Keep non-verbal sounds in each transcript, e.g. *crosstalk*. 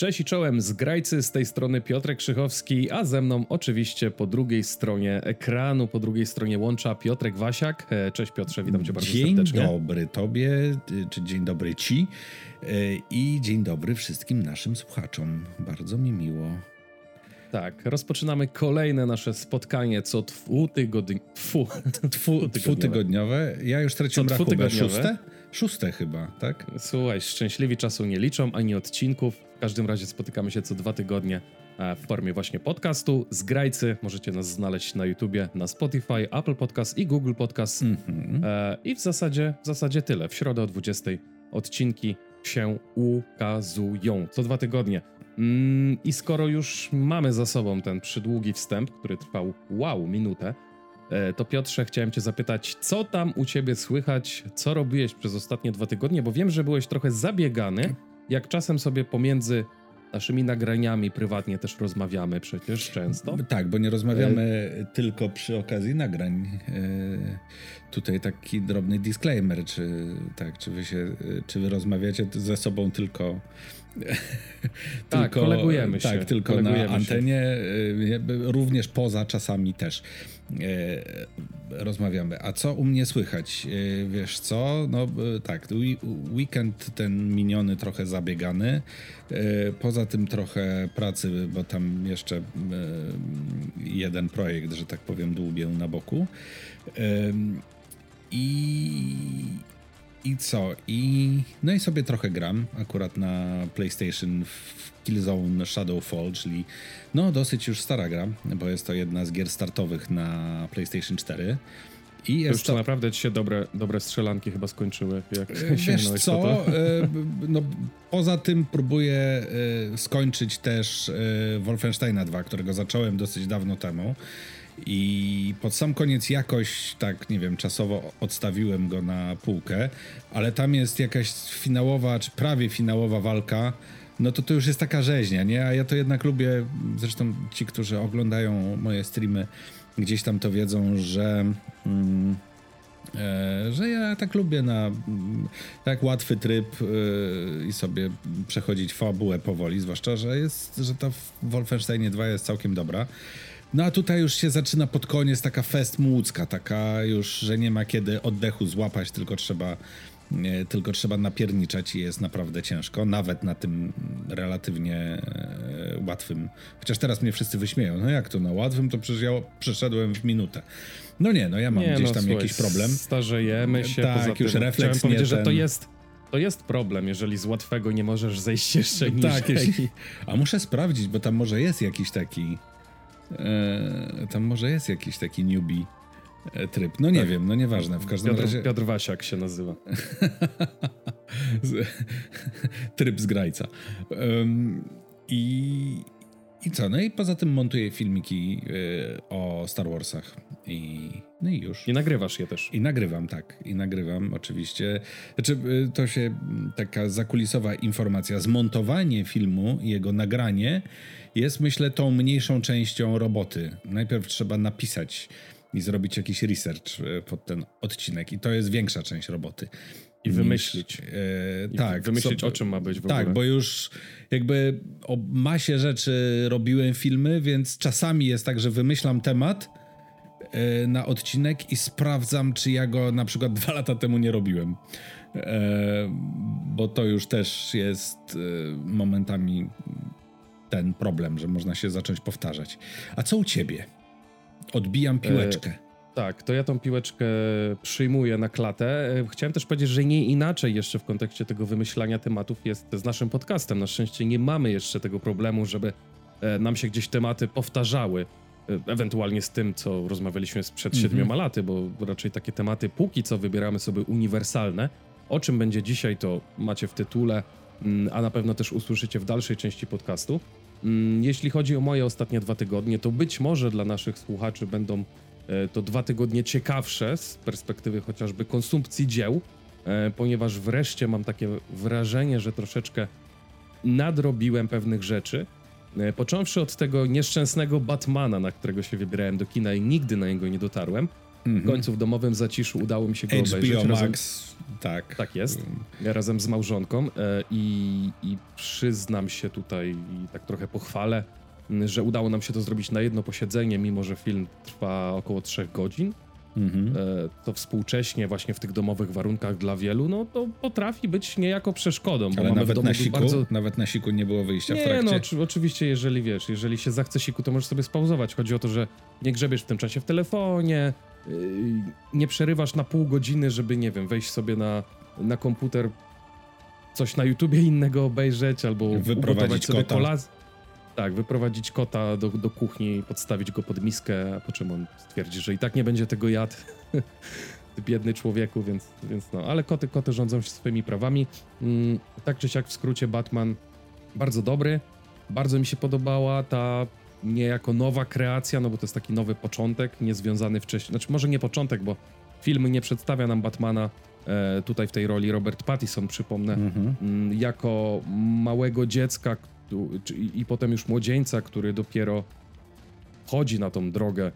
Cześć i czołem z Grajcy, z tej strony Piotrek Krzychowski, a ze mną oczywiście po drugiej stronie ekranu, po drugiej stronie łącza Piotrek Wasiak. E, cześć Piotrze, witam cię bardzo dzień serdecznie. Dzień dobry tobie, czy dzień dobry ci y, i dzień dobry wszystkim naszym słuchaczom. Bardzo mi miło. Tak, rozpoczynamy kolejne nasze spotkanie co dwutygodniowe. Dwutygodniowe. Ja już traciłem rachubę. Szóste? Szóste chyba, tak? Słuchaj, szczęśliwi czasu nie liczą, ani odcinków. W każdym razie spotykamy się co dwa tygodnie e, w formie właśnie podcastu. Z Grajcy możecie nas znaleźć na YouTubie, na Spotify, Apple Podcast i Google Podcast. Mm -hmm. I w zasadzie, w zasadzie tyle. W środę o 20 odcinki się ukazują. Co dwa tygodnie. Mm, I skoro już mamy za sobą ten przydługi wstęp, który trwał, wow, minutę, e, to Piotrze, chciałem Cię zapytać, co tam u Ciebie słychać, co robiłeś przez ostatnie dwa tygodnie, bo wiem, że byłeś trochę zabiegany, jak czasem sobie pomiędzy naszymi nagraniami prywatnie też rozmawiamy przecież często. Tak, bo nie rozmawiamy e... tylko przy okazji nagrań. E... Tutaj taki drobny disclaimer, czy tak, czy wy się, czy wy rozmawiacie ze sobą tylko *laughs* tak, tylko, kolegujemy się. Tak, tylko kolegujemy na antenie, się. również poza czasami też e, rozmawiamy. A co u mnie słychać? E, wiesz co? No tak, weekend ten miniony trochę zabiegany. E, poza tym trochę pracy, bo tam jeszcze jeden projekt, że tak powiem, dłubię na boku. I i co? I no i sobie trochę gram akurat na PlayStation w Killzone Shadowfall, czyli no dosyć już stara gra, bo jest to jedna z gier startowych na PlayStation 4. I jest to, to naprawdę ci się dobre, dobre strzelanki chyba skończyły, jak e, *laughs* Wiesz co, e, no, poza tym próbuję e, skończyć też Wolfensteina 2, którego zacząłem dosyć dawno temu. I pod sam koniec jakoś, tak nie wiem, czasowo odstawiłem go na półkę, ale tam jest jakaś finałowa, czy prawie finałowa walka. No to to już jest taka rzeźnia, nie? A ja to jednak lubię, zresztą ci, którzy oglądają moje streamy, gdzieś tam to wiedzą, że. Mm, e, że ja tak lubię na tak łatwy tryb e, i sobie przechodzić fabułę powoli, zwłaszcza, że jest, że ta w Wolfensteinie 2 jest całkiem dobra. No a tutaj już się zaczyna pod koniec taka fest młódzka, taka już, że nie ma kiedy oddechu złapać, tylko trzeba, nie, tylko trzeba napierniczać i jest naprawdę ciężko, nawet na tym relatywnie e, łatwym. Chociaż teraz mnie wszyscy wyśmieją. No jak to na łatwym, to przecież ja przeszedłem w minutę. No nie, no ja mam nie, gdzieś no, tam słuchaj, jakiś problem. Starzejemy się, tak, poza już tym, refleks powiedzieć, ten... że to jest to jest problem, jeżeli z łatwego nie możesz zejść *laughs* jeszcze niżej. Tak, jeśli... a muszę sprawdzić, bo tam może jest jakiś taki E, tam może jest jakiś taki newbie e, tryb. No nie tak. wiem, no nieważne. W każdym Piotr, razie. Piotr Wasiak się nazywa. *laughs* *laughs* tryb z grajca. Um, I. I co? No i poza tym montuję filmiki y, o Star Warsach. I, no i już. I nagrywasz je też. I nagrywam, tak. I nagrywam oczywiście. Znaczy, to się taka zakulisowa informacja. Zmontowanie filmu jego nagranie jest, myślę, tą mniejszą częścią roboty. Najpierw trzeba napisać i zrobić jakiś research e, pod ten odcinek, i to jest większa część roboty. I wymyślić. Niż, e, I tak. Wymyślić, o czym ma być w tak, ogóle. Tak, bo już jakby o masie rzeczy robiłem filmy, więc czasami jest tak, że wymyślam temat e, na odcinek i sprawdzam, czy ja go na przykład *laughs* dwa lata temu nie robiłem. E, bo to już też jest e, momentami ten problem, że można się zacząć powtarzać. A co u ciebie? Odbijam e, piłeczkę. E, tak, to ja tą piłeczkę przyjmuję na klatę. E, chciałem też powiedzieć, że nie inaczej jeszcze w kontekście tego wymyślania tematów jest z naszym podcastem. Na szczęście nie mamy jeszcze tego problemu, żeby e, nam się gdzieś tematy powtarzały. Ewentualnie z tym, co rozmawialiśmy sprzed -hmm. siedmioma laty, bo raczej takie tematy póki co wybieramy sobie uniwersalne. O czym będzie dzisiaj, to macie w tytule, a na pewno też usłyszycie w dalszej części podcastu. Mm, jeśli chodzi o moje ostatnie dwa tygodnie, to być może dla naszych słuchaczy będą e, to dwa tygodnie ciekawsze z perspektywy chociażby konsumpcji dzieł, e, ponieważ wreszcie mam takie wrażenie, że troszeczkę nadrobiłem pewnych rzeczy. E, począwszy od tego nieszczęsnego Batmana, na którego się wybierałem do kina i nigdy na niego nie dotarłem, W końcu w domowym zaciszu udało mi się go HBO obejrzeć. Max, Razem, tak. tak jest. Razem z małżonką e, i, i przyznam się tutaj i tak trochę pochwalę, że udało nam się to zrobić na jedno posiedzenie, mimo że film trwa około 3 godzin. Mhm. E, to współcześnie właśnie w tych domowych warunkach dla wielu, no to potrafi być niejako przeszkodą, bo Ale w nawet na, siku, bardzo... nawet na siku nie było wyjścia w Nie, trakcie. no oczy, oczywiście, jeżeli wiesz, jeżeli się zachce siku, to możesz sobie spauzować. Chodzi o to, że nie grzebiesz w tym czasie w telefonie, nie przerywasz na pół godziny, żeby, nie wiem, wejść sobie na, na komputer, coś na YouTubie innego obejrzeć, albo Wyprowadzić sobie kota. kolaz. Tak, wyprowadzić kota do, do kuchni, podstawić go pod miskę, a po czym on stwierdzi, że i tak nie będzie tego jadł. *laughs* Ty biedny człowieku, więc, więc no. Ale koty, koty rządzą się swoimi prawami. Mm, tak czy siak w skrócie Batman bardzo dobry. Bardzo mi się podobała ta niejako nowa kreacja, no bo to jest taki nowy początek, niezwiązany wcześniej. Znaczy, może nie początek, bo film nie przedstawia nam Batmana e, tutaj w tej roli Robert Pattinson, przypomnę, Mhm. mm, jako małego dziecka czy- i, i potem już młodzieńca, który dopiero chodzi na tą drogę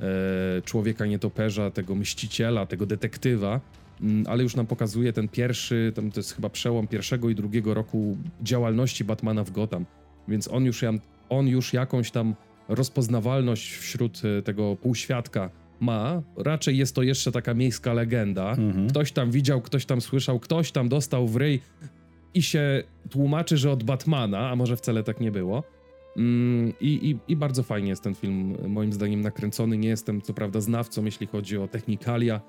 e, człowieka nietoperza, tego mściciela, tego detektywa, mm, ale już nam pokazuje ten pierwszy, tam to jest chyba przełom pierwszego i drugiego roku działalności Batmana w Gotham, więc on już, on już jakąś tam rozpoznawalność wśród e, tego półświadka ma. Raczej jest to jeszcze taka miejska legenda. Mhm. Ktoś tam widział, ktoś tam słyszał, ktoś tam dostał w ryj i się tłumaczy, że od Batmana, a może wcale tak nie było. Mm, I, i, I bardzo fajnie jest ten film, moim zdaniem, nakręcony. Nie jestem, co prawda, znawcą, jeśli chodzi o technikalia,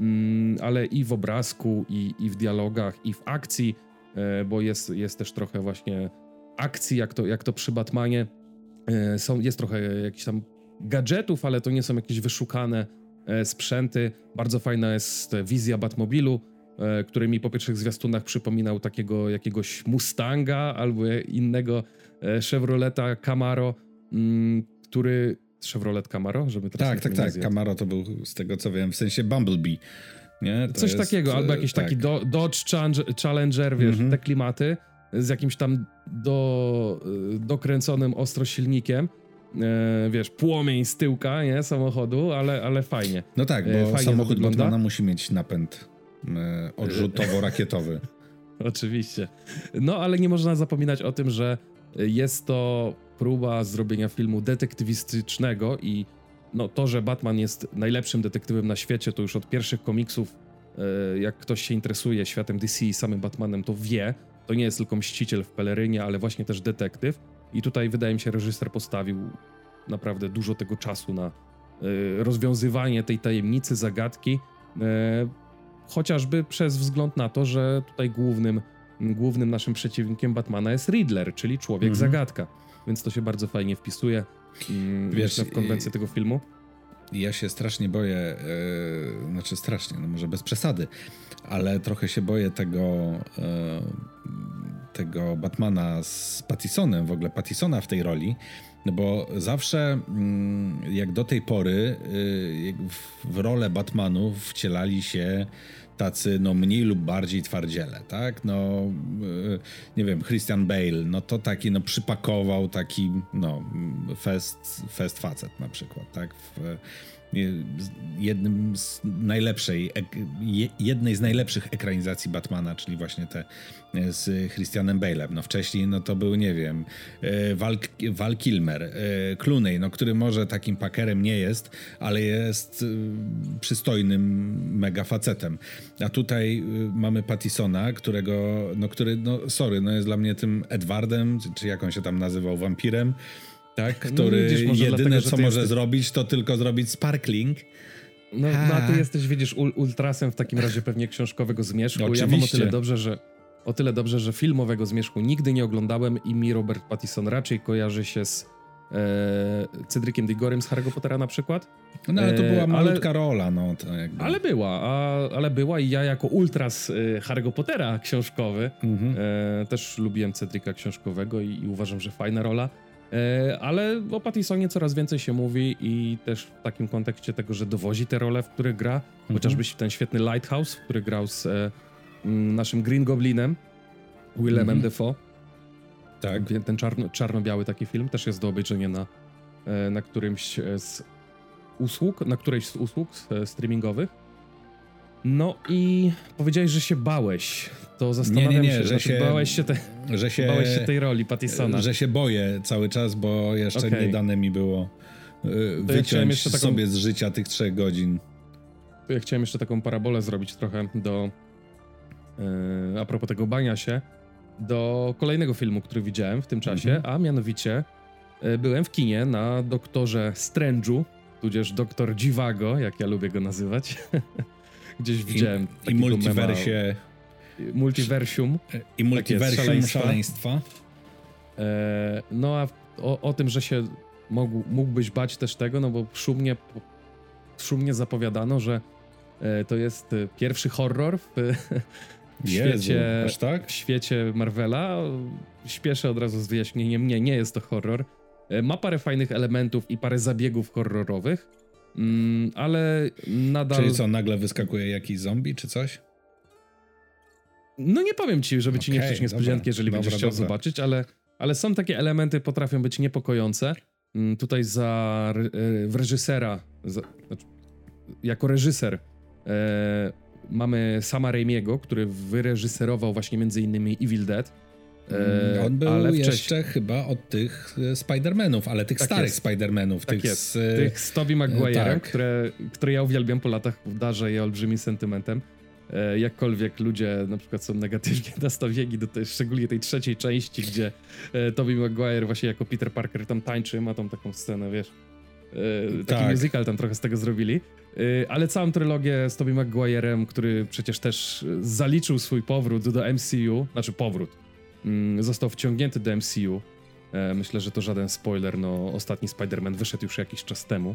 mm, ale i w obrazku, i, i w dialogach, i w akcji, e, bo jest, jest też trochę właśnie akcji, jak to, jak to przy Batmanie. E, Są, jest trochę jakichś tam gadżetów, ale to nie są jakieś wyszukane e, sprzęty. Bardzo fajna jest wizja Batmobilu, e, który mi po pierwszych zwiastunach przypominał takiego jakiegoś Mustanga albo innego Chevroleta Camaro, mm, który... Chevrolet Camaro, żeby teraz Tak, tak, tak. zjadł. Camaro to był, z tego co wiem, w sensie Bumblebee. Nie? Coś jest, takiego, albo jakiś tak. taki do, Dodge Challenger, wiesz, Mhm. te klimaty, z jakimś tam do, y, dokręconym ostro silnikiem, e, wiesz, płomień z tyłka, nie, samochodu, ale, ale fajnie. No tak, e, bo fajnie samochód. Batmana musi mieć napęd e, odrzutowo-rakietowy. *laughs* Oczywiście. No, ale nie można zapominać o tym, że jest to próba zrobienia filmu detektywistycznego i no, to, że Batman jest najlepszym detektywem na świecie, to już od pierwszych komiksów, e, jak ktoś się interesuje światem DC i samym Batmanem, to wie. To nie jest tylko mściciel w pelerynie, ale właśnie też detektyw. I tutaj wydaje mi się, reżyser postawił naprawdę dużo tego czasu na e, rozwiązywanie tej tajemnicy, zagadki. e, chociażby przez wzgląd na to, że tutaj głównym, głównym naszym przeciwnikiem Batmana jest Riddler, czyli człowiek Mhm. zagadka. Więc to się bardzo fajnie wpisuje mm, Wiesz, w konwencję tego filmu. Ja się strasznie boję, e, znaczy strasznie, no może bez przesady, ale trochę się boję tego, e, tego Batmana z Pattisonem, w ogóle Pattisona w tej roli, no bo zawsze mm, jak do tej pory y, w, rolę Batmanów wcielali się tacy no mniej lub bardziej twardziele, tak? No y, nie wiem, Christian Bale, no to taki no przypakował taki no fest, fest facet na przykład, tak? W, jednym z najlepszej, jednej z najlepszych ekranizacji Batmana, czyli właśnie te e, z Christianem Bale'em. No wcześniej no to był, nie wiem, e, Val, Val Kilmer, e, Clooney, no który może takim pakerem nie jest, ale jest przystojnym mega facetem. A tutaj mamy Pattisona, którego, no który, no sorry, no jest dla mnie tym Edwardem, czy jak on się tam nazywał, wampirem, tak, No który widzisz, może jedyne dlatego, co może jesteś- zrobić, to tylko zrobić sparkling. No, no a ty jesteś, widzisz, ul ultrasem w takim razie pewnie książkowego zmierzchu. Ja mam o Oczywiście. tyle dobrze, że o tyle dobrze, że filmowego zmierzchu nigdy nie oglądałem i mi Robert Pattinson raczej kojarzy się z e, Cedriciem Digorem z Harry'ego Pottera na przykład. No ale to E, była ale- malutka rola, no to jakby. Ale była, a, ale była i ja jako ultras y, Harry'ego Pottera książkowy Mhm. e, też lubiłem Cedrika książkowego i, i uważam, że fajna rola. E, ale o Pattisonie coraz więcej się mówi i też w takim kontekście tego, że dowozi te role, w których gra, chociażby ten świetny Lighthouse, w który grał z e, naszym Green Goblinem, Willem Mhm. M. Dafoe. Tak. Ten czarno, czarno-biały taki film też jest do obejrzenia na, e, na którymś z usług, na którejś z usług streamingowych. No i powiedziałeś, że się bałeś. To zastanawiam nie, nie, nie, się, że znaczy, się, bałeś się, te, że się, bałeś się tej roli Pattisona. Że się boję cały czas, bo jeszcze Okej. nie dane mi było y, wyciąć jeszcze taką- sobie z życia tych trzech godzin. Ja chciałem jeszcze taką parabolę zrobić trochę do. e, a propos tego bania się, do kolejnego filmu, który widziałem w tym czasie, Mhm. a mianowicie e, byłem w kinie na doktorze Strange'u, tudzież doktor Dziwago, jak ja lubię go nazywać. *laughs* Gdzieś widziałem. I takiego multiversie, Mema, multiversium. i multiversum szaleństwa. szaleństwa. E, no a o, o tym, że się mógł, mógłbyś bać też tego, no bo szumnie, szumnie zapowiadano, że e, to jest e, pierwszy horror w, *laughs* w świecie, tak? w świecie Marvela. Śpieszę od razu z wyjaśnieniem, nie, nie jest to horror. E, Ma parę fajnych elementów i parę zabiegów horrorowych, mm, ale nadal... Czyli co, nagle wyskakuje jakiś zombie czy coś? No nie powiem ci, żeby ci nie psuć niespodzianki, jeżeli dobra, będziesz chciał dobra. zobaczyć, ale, ale są takie elementy, potrafią być niepokojące. Mm, Tutaj za, e, w reżysera, za, znaczy, jako reżyser e, mamy Sama Raimiego, który wyreżyserował właśnie między innymi Evil Dead. E, On był ale jeszcze wcześniej, chyba od tych e, Spider-Manów, ale tych Tak starych jest. Spider-Manów. tak tych z, e, tych z Tobey Maguire'em, tak. które, które ja uwielbiam po latach, darzę je olbrzymim sentymentem. E, jakkolwiek ludzie na przykład są negatywnie *laughs* nastawieni do tej, szczególnie tej trzeciej części, gdzie e, Tobey Maguire właśnie jako Peter Parker tam tańczy, ma tą taką scenę, wiesz, e, taki Tak. musical tam trochę z tego zrobili, e, ale całą trylogię z Tobey Maguire'em, który przecież też zaliczył swój powrót do MCU, znaczy powrót, został wciągnięty do MCU, E, Myślę, że to żaden spoiler, no ostatni Spider-Man wyszedł już jakiś czas temu.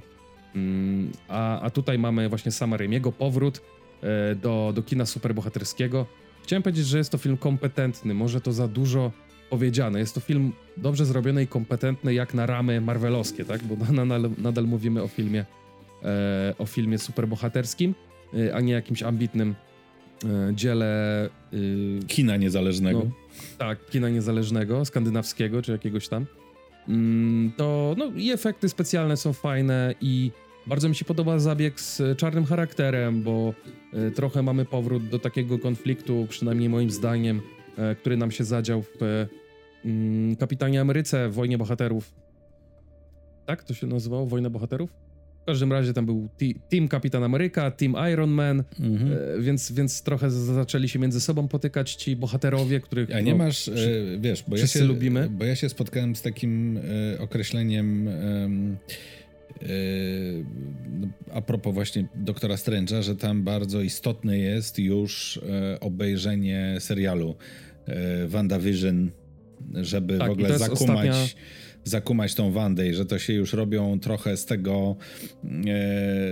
Mm, A, a tutaj mamy właśnie sama Raimiego powrót e, do, do kina superbohaterskiego. Chciałem powiedzieć, że jest to film kompetentny, może to za dużo powiedziane. Jest to film dobrze zrobiony i kompetentny jak na ramy marvelowskie, tak? Bo *laughs* nadal, nadal mówimy o filmie, e, o filmie superbohaterskim, a nie jakimś ambitnym dziele y, kina niezależnego. no, tak, kina niezależnego, skandynawskiego czy jakiegoś tam. Mm, to no i efekty specjalne są fajne i bardzo mi się podoba zabieg z czarnym charakterem, bo e, trochę mamy powrót do takiego konfliktu, przynajmniej moim zdaniem, e, który nam się zadział w e, mm, Kapitanie Ameryce, w Wojnie Bohaterów. Tak to się nazywało? Wojna Bohaterów? W każdym razie tam był Team Kapitan Ameryka, Team Iron Man, Mhm. e, więc, więc trochę zaczęli się między sobą potykać ci bohaterowie, których... A nie no, masz, e, wiesz, bo ja, się, lubimy. bo ja się spotkałem z takim e, określeniem em, e, a propos właśnie doktora Strange'a, że tam bardzo istotne jest już e, obejrzenie serialu e, WandaVision, żeby Tak, w ogóle zakumać, ostatnia- zakumać tą Wandę i że to się już robią trochę z tego, e,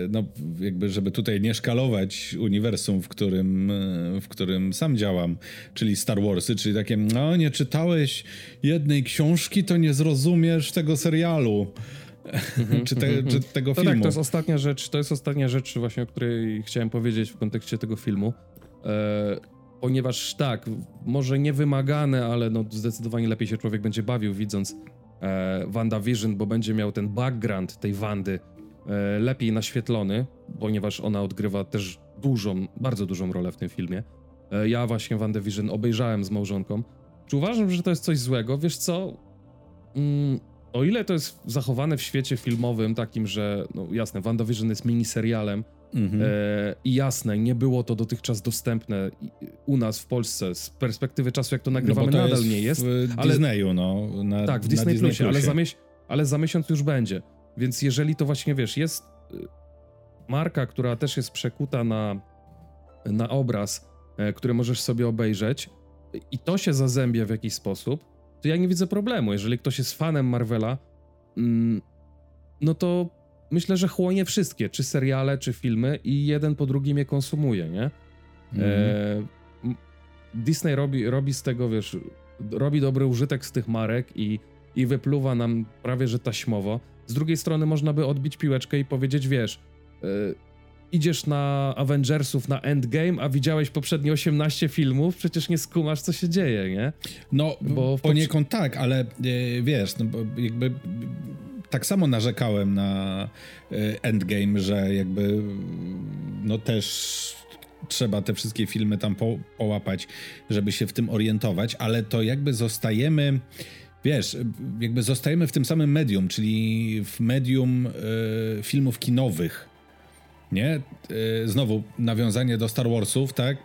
no jakby, żeby tutaj nie szkalować uniwersum, w którym, e, w którym sam działam, czyli Star Warsy, czyli takie, no nie czytałeś jednej książki, to nie zrozumiesz tego serialu. *laughs* czy, te, czy tego To filmu. tak, to jest ostatnia rzecz, to jest ostatnia rzecz właśnie, o której chciałem powiedzieć w kontekście tego filmu. E, ponieważ tak, może niewymagane, ale no zdecydowanie lepiej się człowiek będzie bawił widząc e, WandaVision, bo będzie miał ten background tej Wandy e, lepiej naświetlony, ponieważ ona odgrywa też dużą, bardzo dużą rolę w tym filmie. E, ja właśnie WandaVision obejrzałem z małżonką. Czy uważam, że to jest coś złego? Wiesz co? Mm, o ile to jest zachowane w świecie filmowym takim, że no jasne, WandaVision jest miniserialem Mhm. e, i jasne, nie było to dotychczas dostępne u nas w Polsce z perspektywy czasu, jak to no nagrywamy, bo to nadal jest nie jest. w ale- Disneyu, no. Na, Tak, w na Disney, Plusie, ale, za miesiąc, ale za miesiąc już będzie. Więc jeżeli to właśnie, wiesz, jest y, marka, która też jest przekuta na, na obraz, e, który możesz sobie obejrzeć i to się zazębia w jakiś sposób, to ja nie widzę problemu. Jeżeli ktoś jest fanem Marvela, mm, no to myślę, że chłonie wszystkie, czy seriale, czy filmy i jeden po drugim je konsumuje, nie? Mhm. E, Disney robi, robi z tego, wiesz, robi dobry użytek z tych marek i, i wypluwa nam prawie że taśmowo. Z drugiej strony można by odbić piłeczkę i powiedzieć, wiesz, e, idziesz na Avengersów na Endgame, a widziałeś poprzednie 18 filmów, przecież nie skumasz, co się dzieje, nie? No, Bo poniekąd tak, ale e, wiesz, no, bo jakby tak samo narzekałem na Endgame, że jakby no też trzeba te wszystkie filmy tam po, połapać, żeby się w tym orientować, ale to jakby zostajemy wiesz, jakby zostajemy w tym samym medium, czyli w medium y, filmów kinowych. Nie? Y, znowu nawiązanie do Star Warsów, tak?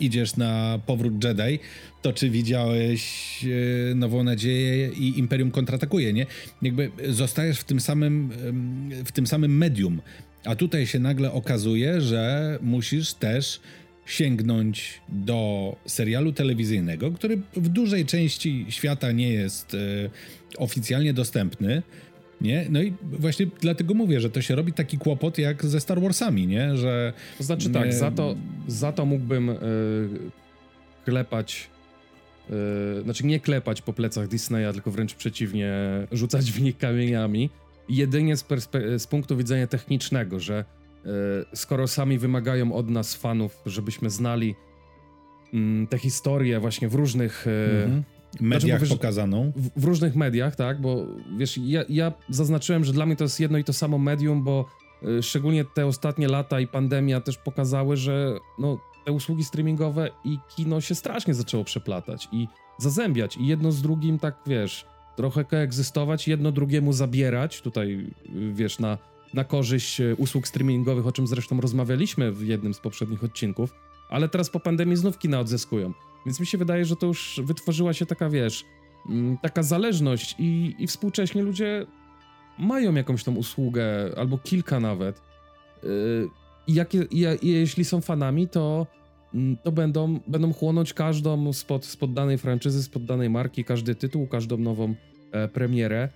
Idziesz na powrót Jedi, to czy widziałeś y, Nową Nadzieję i Imperium kontratakuje, nie? Jakby zostajesz w tym samym, w tym samym medium. A tutaj się nagle okazuje, że musisz też sięgnąć do serialu telewizyjnego, który w dużej części świata nie jest e, oficjalnie dostępny. Nie? No i właśnie dlatego mówię, że to się robi taki kłopot jak ze Star Warsami, nie? Że. To znaczy tak, za to, za to mógłbym yy, klepać. Yy, znaczy nie klepać po plecach Disneya, tylko wręcz przeciwnie, rzucać w nich kamieniami. Jedynie z, z punktu widzenia technicznego, że E, skoro sami wymagają od nas, fanów, żebyśmy znali mm, te historie właśnie w różnych e, mhm. Mediach znaczy, pokazaną. W, w, różnych mediach, tak, bo wiesz, ja, ja, zaznaczyłem, że dla mnie to jest jedno i to samo medium, bo y, szczególnie te ostatnie lata i pandemia też pokazały, że no, te usługi streamingowe i kino się strasznie zaczęło przeplatać i zazębiać i jedno z drugim tak, wiesz, trochę koegzystować, jedno drugiemu zabierać, tutaj, wiesz, na na korzyść e, usług streamingowych, o czym zresztą rozmawialiśmy w jednym z poprzednich odcinków, ale teraz po pandemii znów kina odzyskują. Więc mi się wydaje, że to już wytworzyła się taka, wiesz, mm, taka zależność i, i współcześnie ludzie mają jakąś tą usługę, albo kilka nawet. E, I, jak, i, i jeśli są fanami, to, mm, to będą, będą chłonąć każdą spod, spod danej franczyzy, spod danej marki, każdy tytuł, każdą nową e, premierę.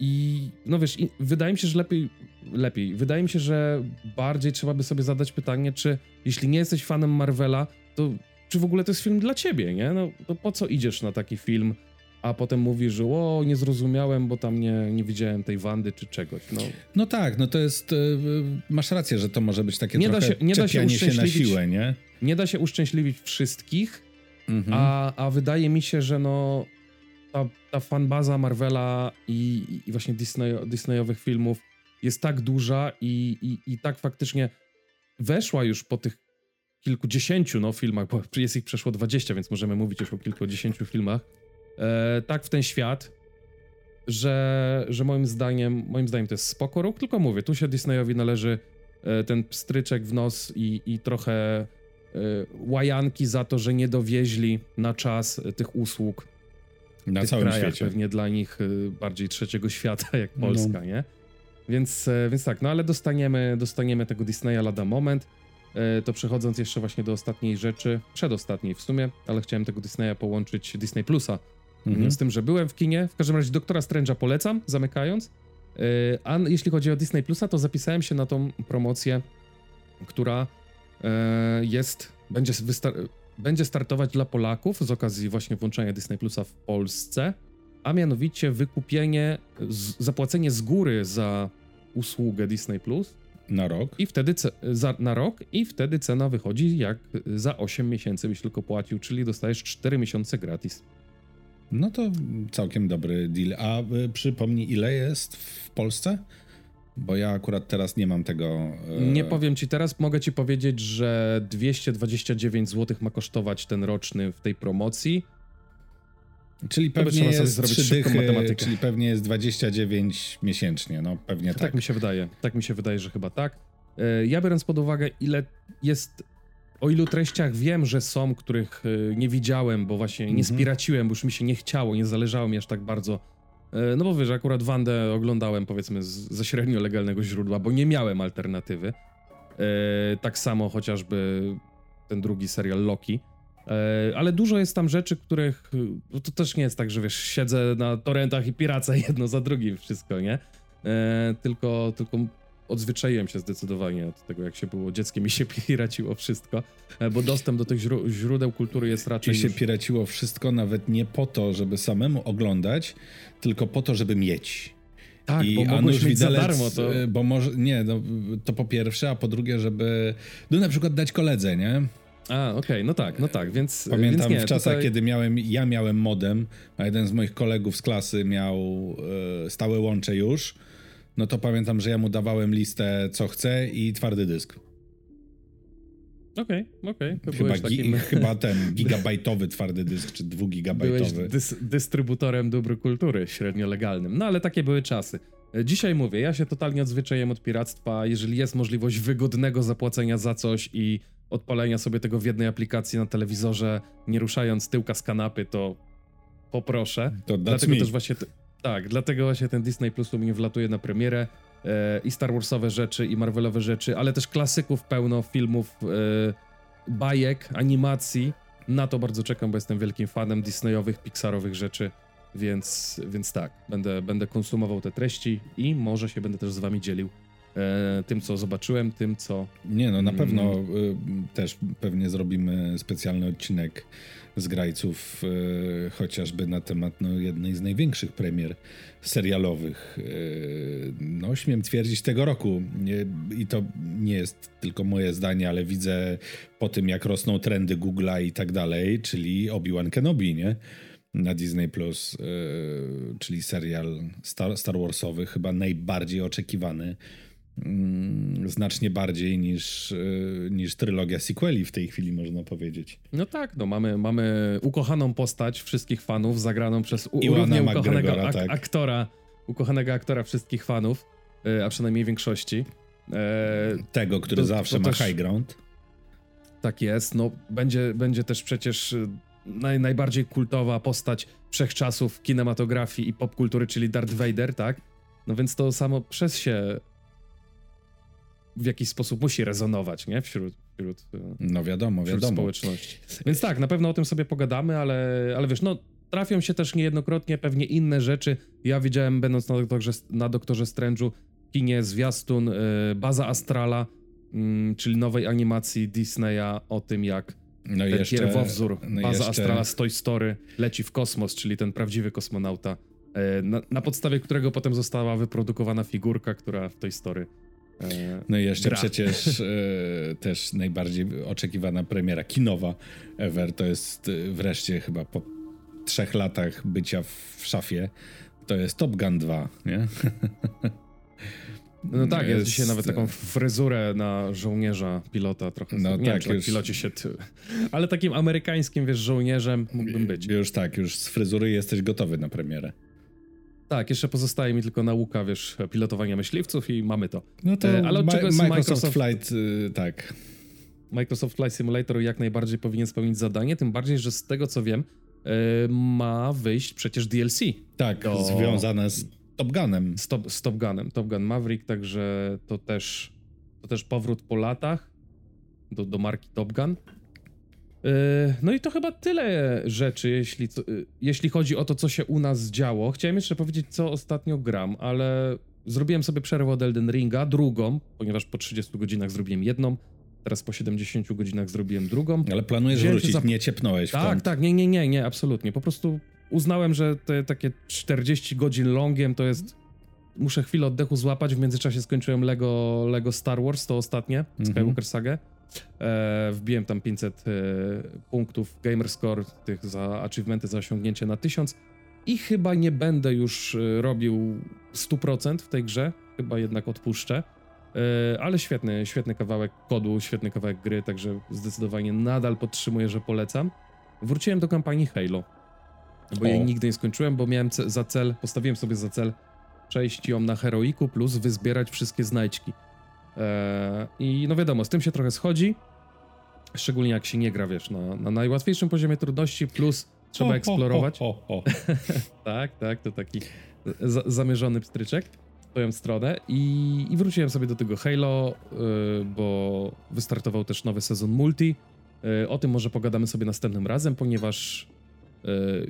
I no wiesz, wydaje mi się, że lepiej, lepiej. Wydaje mi się, że bardziej trzeba by sobie zadać pytanie, czy jeśli nie jesteś fanem Marvela, to czy w ogóle to jest film dla ciebie, nie? No to po co idziesz na taki film, a potem mówisz, że o, nie zrozumiałem, bo tam nie, nie widziałem tej Wandy czy czegoś, no. No tak, no to jest, y, masz rację, że to może być takie nie trochę da się, nie da się, się na siłę, nie? Nie da się uszczęśliwić wszystkich, mhm. a, a wydaje mi się, że no ta, ta fanbaza Marvela i, i właśnie Disney, Disneyowych filmów jest tak duża i, i, i tak faktycznie weszła już po tych kilkudziesięciu no, filmach, bo *laughs* jest ich przeszło 20, więc możemy mówić już o kilkudziesięciu filmach, e, tak w ten świat, że, że moim zdaniem moim zdaniem to jest spoko ruch, tylko mówię, tu się Disneyowi należy e, ten pstryczek w nos i, i trochę e, łajanki za to, że nie dowieźli na czas tych usług na całym krajach, świecie. Pewnie dla nich y, bardziej trzeciego świata *laughs* jak. Polska, no. nie? Więc, e, więc tak, no ale dostaniemy, dostaniemy tego Disneya lada moment. E, to przechodząc jeszcze właśnie do ostatniej rzeczy, przedostatniej w sumie, ale chciałem tego Disneya połączyć Disney Plusa mhm. z tym, że byłem w kinie. W każdym razie Doktora Strange'a polecam, zamykając. E, a jeśli chodzi o Disney Plusa, to zapisałem się na tą promocję, która jest, będzie będzie startować dla Polaków z okazji właśnie włączenia Disney Plusa w Polsce, a mianowicie wykupienie, z, zapłacenie z góry za usługę Disney Plus. Na rok? I wtedy za, na rok i wtedy cena wychodzi jak za 8 miesięcy byś tylko płacił, czyli dostajesz 4 miesiące gratis. No to całkiem dobry deal. A y, przypomnij, ile jest w Polsce? Bo ja akurat teraz nie mam tego. E... Nie powiem ci teraz, mogę ci powiedzieć, że 229 zł ma kosztować ten roczny w tej promocji. Czyli pewnie jest zrobić dychy, matematykę. czyli pewnie jest 29 miesięcznie, no pewnie tak. Tak mi się wydaje, tak mi się wydaje, że chyba tak. E, ja biorąc pod uwagę, ile jest, o ilu treściach wiem, że są, których e, nie widziałem, bo właśnie nie mhm. spiraciłem, bo już mi się nie chciało, nie zależało mi aż tak bardzo E, no bo wiesz, akurat Wandę oglądałem powiedzmy z, ze średnio legalnego źródła, bo nie miałem alternatywy. Tak samo chociażby ten drugi serial Loki. E, ale dużo jest tam rzeczy, których. To też nie jest tak, że wiesz, siedzę na torrentach i piracę *laughs* jedno za drugim wszystko, nie? tylko, tylko odzwyczaiłem się zdecydowanie od tego, jak się było dzieckiem i się *laughs* piraciło wszystko, e, bo dostęp do tych źródeł kultury jest raczej. I się już... piraciło wszystko nawet nie po to, żeby samemu oglądać, tylko po to, żeby mieć. Tak, I bo mogłeś mieć za darmo to. E, bo może, nie, no, to po pierwsze, a po drugie, żeby, no na przykład dać koledze, nie? A, okej, okay, no tak, no tak, więc Pamiętam więc nie, w czasach, tutaj... kiedy miałem, ja miałem modem, a jeden z moich kolegów z klasy miał e, stałe łącze już, no to pamiętam, że ja mu dawałem listę co chce i twardy dysk. Okej, okay, okej. Okay. Chyba, takim... *laughs* chyba ten *laughs* gigabajtowy twardy dysk, czy dwugigabajtowy. Byłeś dys dystrybutorem dóbr kultury średnio legalnym. No ale takie były czasy. Dzisiaj mówię, ja się totalnie odzwyczaiłem od piractwa. Jeżeli jest możliwość wygodnego zapłacenia za coś i odpalenia sobie tego w jednej aplikacji na telewizorze, nie ruszając tyłka z kanapy, to poproszę. To dlatego me. też właśnie, tak, dlatego właśnie ten Disney Plus u mnie wlatuje na premierę e, i Star Warsowe rzeczy, i Marvelowe rzeczy, ale też klasyków pełno, filmów, e, bajek, animacji. Na to bardzo czekam, bo jestem wielkim fanem Disneyowych, Pixarowych rzeczy. Więc, więc tak, będę, będę konsumował te treści i może się będę też z wami dzielił tym, co zobaczyłem, tym, co. Nie, no na mm. pewno y, też pewnie zrobimy specjalny odcinek z grajców, y, chociażby na temat no, jednej z największych premier serialowych. Y, no, śmiem twierdzić tego roku. I to nie jest tylko moje zdanie, ale widzę po tym, jak rosną trendy Google'a i tak dalej, czyli Obi-Wan Kenobi, nie? na Disney Plus, czyli serial Star, Star Warsowy, chyba najbardziej oczekiwany. Yy, znacznie bardziej niż, yy, niż trylogia sequeli w tej chwili, można powiedzieć. No tak, no mamy, mamy ukochaną postać wszystkich fanów, zagraną przez u, równie ukochanego ak tak. aktora, ukochanego aktora wszystkich fanów, yy, a przynajmniej większości. Tego, który to, zawsze to ma też, high ground. Tak jest, no będzie, będzie też przecież naj, najbardziej kultowa postać wszechczasów kinematografii i popkultury, czyli Darth Vader, tak? No więc to samo przez się w jakiś sposób musi rezonować, nie? Wśród, wśród e, no wiadomo, wśród wiadomo. społeczności. Więc tak, na pewno o tym sobie pogadamy, ale, ale wiesz, no trafią się też niejednokrotnie pewnie inne rzeczy. Ja widziałem, będąc na doktorze, na doktorze Strange'u, kinie zwiastun y, Baza Astrala, y, czyli nowej animacji Disneya o tym, jak no ten jeszcze, pierwowzór, no baza jeszcze... Astrala z Toy Story leci w kosmos, czyli ten prawdziwy kosmonauta, e, na, na, podstawie którego potem została wyprodukowana figurka, która w Toy Story e, No i jeszcze gra. przecież *laughs* e, też najbardziej oczekiwana premiera kinowa ever, to jest e, wreszcie chyba po trzech latach bycia w szafie, to jest Top Gun 2, nie? No tak, jest, dzisiaj nawet taką fryzurę na żołnierza, pilota trochę. No nie tak, wiem, już... pilocie się... Ty... Ale takim amerykańskim, wiesz, żołnierzem mógłbym być. Już tak, już z fryzury jesteś gotowy na premierę. Tak, jeszcze pozostaje mi tylko nauka, wiesz, pilotowania myśliwców i mamy to. No to e, Ale od czego jest Microsoft, Microsoft Flight, yy, tak. Microsoft Flight Simulator jak najbardziej powinien spełnić zadanie, tym bardziej, że z tego co wiem, yy, ma wyjść przecież DLC. Tak, do... związane z Top Gunem. Z, top, z Top Gunem, Top Gun Maverick, także to też, to też powrót po latach do, do marki Top Gun. Yy, no i to chyba tyle rzeczy, jeśli, yy, jeśli chodzi o to, co się u nas działo. Chciałem jeszcze powiedzieć, co ostatnio gram, ale zrobiłem sobie przerwę od Elden Ringa, drugą, ponieważ po 30 godzinach zrobiłem jedną, teraz po 70 godzinach zrobiłem drugą. Ale planujesz Wziąłem wrócić, za... nie ciepnąłeś Tak, tak, nie, nie, nie, nie, absolutnie. Po prostu uznałem, że te takie 40 godzin longiem to jest. Muszę chwilę oddechu złapać. W międzyczasie skończyłem Lego, Lego Star Wars, to ostatnie, -hmm. Skywalker Saga. E, wbiłem tam 500 e, punktów Gamerscore, tych za achievementy, za osiągnięcie na 1000 i chyba nie będę już e, robił 100% w tej grze, chyba jednak odpuszczę. E, ale świetny, świetny kawałek kodu, świetny kawałek gry, także zdecydowanie nadal podtrzymuję, że polecam. Wróciłem do kampanii Halo bo o. jej nigdy nie skończyłem, bo miałem za cel, postawiłem sobie za cel przejść ją na heroiku plus wyzbierać wszystkie znajdźki. Eee, I no wiadomo, z tym się trochę schodzi, szczególnie jak się nie gra, wiesz, na, na najłatwiejszym poziomie trudności plus trzeba o, eksplorować. O, *laughs* tak, tak, to taki za, zamierzony pstryczek w twoją stronę I, i wróciłem sobie do tego Halo, yy, bo wystartował też nowy sezon multi. Yy, o tym może pogadamy sobie następnym razem, ponieważ E,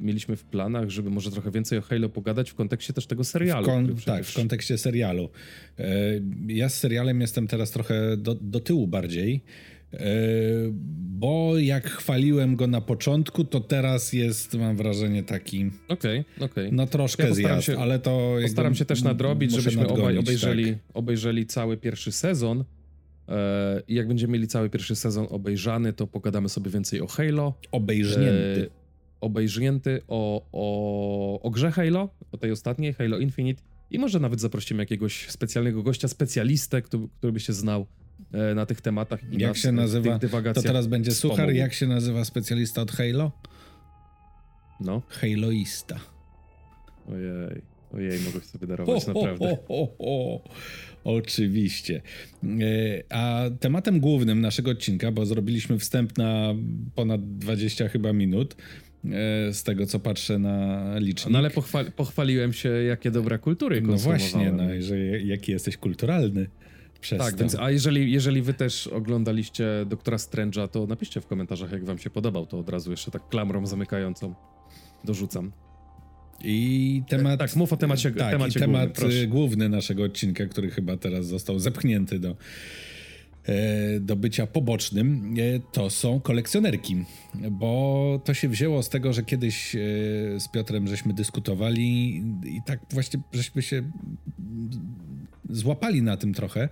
mieliśmy w planach, żeby może trochę więcej o Halo pogadać w kontekście też tego serialu. W kon, tak, w kontekście serialu. E, ja z serialem jestem teraz trochę do, do tyłu bardziej, e, bo jak chwaliłem go na początku, to teraz jest, mam wrażenie, taki. Okej, okay, okej. Okay. No troszkę ja zjazd, się, ale to. Postaram się też nadrobić, żebyśmy nadgonić, obaj obejrzeli, tak. obejrzeli cały pierwszy sezon. E, I jak będziemy mieli cały pierwszy sezon obejrzany, to pogadamy sobie więcej o Halo. Obejrznięty. Obejrznięty o, o, o grze Halo, o tej ostatniej, Halo Infinite. I może nawet zaprosimy jakiegoś specjalnego gościa, specjalistę, który, który by się znał e, na tych tematach. I jak nas, się nazywa? To teraz będzie wspomógł. suchar. Jak się nazywa specjalista od Halo? No. Haloista. Ojej, ojej, mogę sobie darować, ho, naprawdę. Ho, ho, Oczywiście. E, a tematem głównym naszego odcinka, bo zrobiliśmy wstęp na ponad 20 chyba minut, z tego co patrzę na licznik. No ale pochwali, pochwaliłem się, jakie dobra kultury No właśnie, no, że jaki jesteś kulturalny. Przez tak, to. więc a jeżeli, jeżeli wy też oglądaliście Doktora Strange'a, to napiszcie w komentarzach, jak wam się podobał, to od razu jeszcze tak klamrą zamykającą dorzucam. I temat. Tak, mów o temacie, tak, temacie i temat głównym, główny naszego odcinka, który chyba teraz został zepchnięty do, e, do bycia pobocznym, e, to są kolekcjonerki. Bo to się wzięło z tego, że kiedyś e, z Piotrem żeśmy dyskutowali i tak właśnie żeśmy się złapali na tym trochę,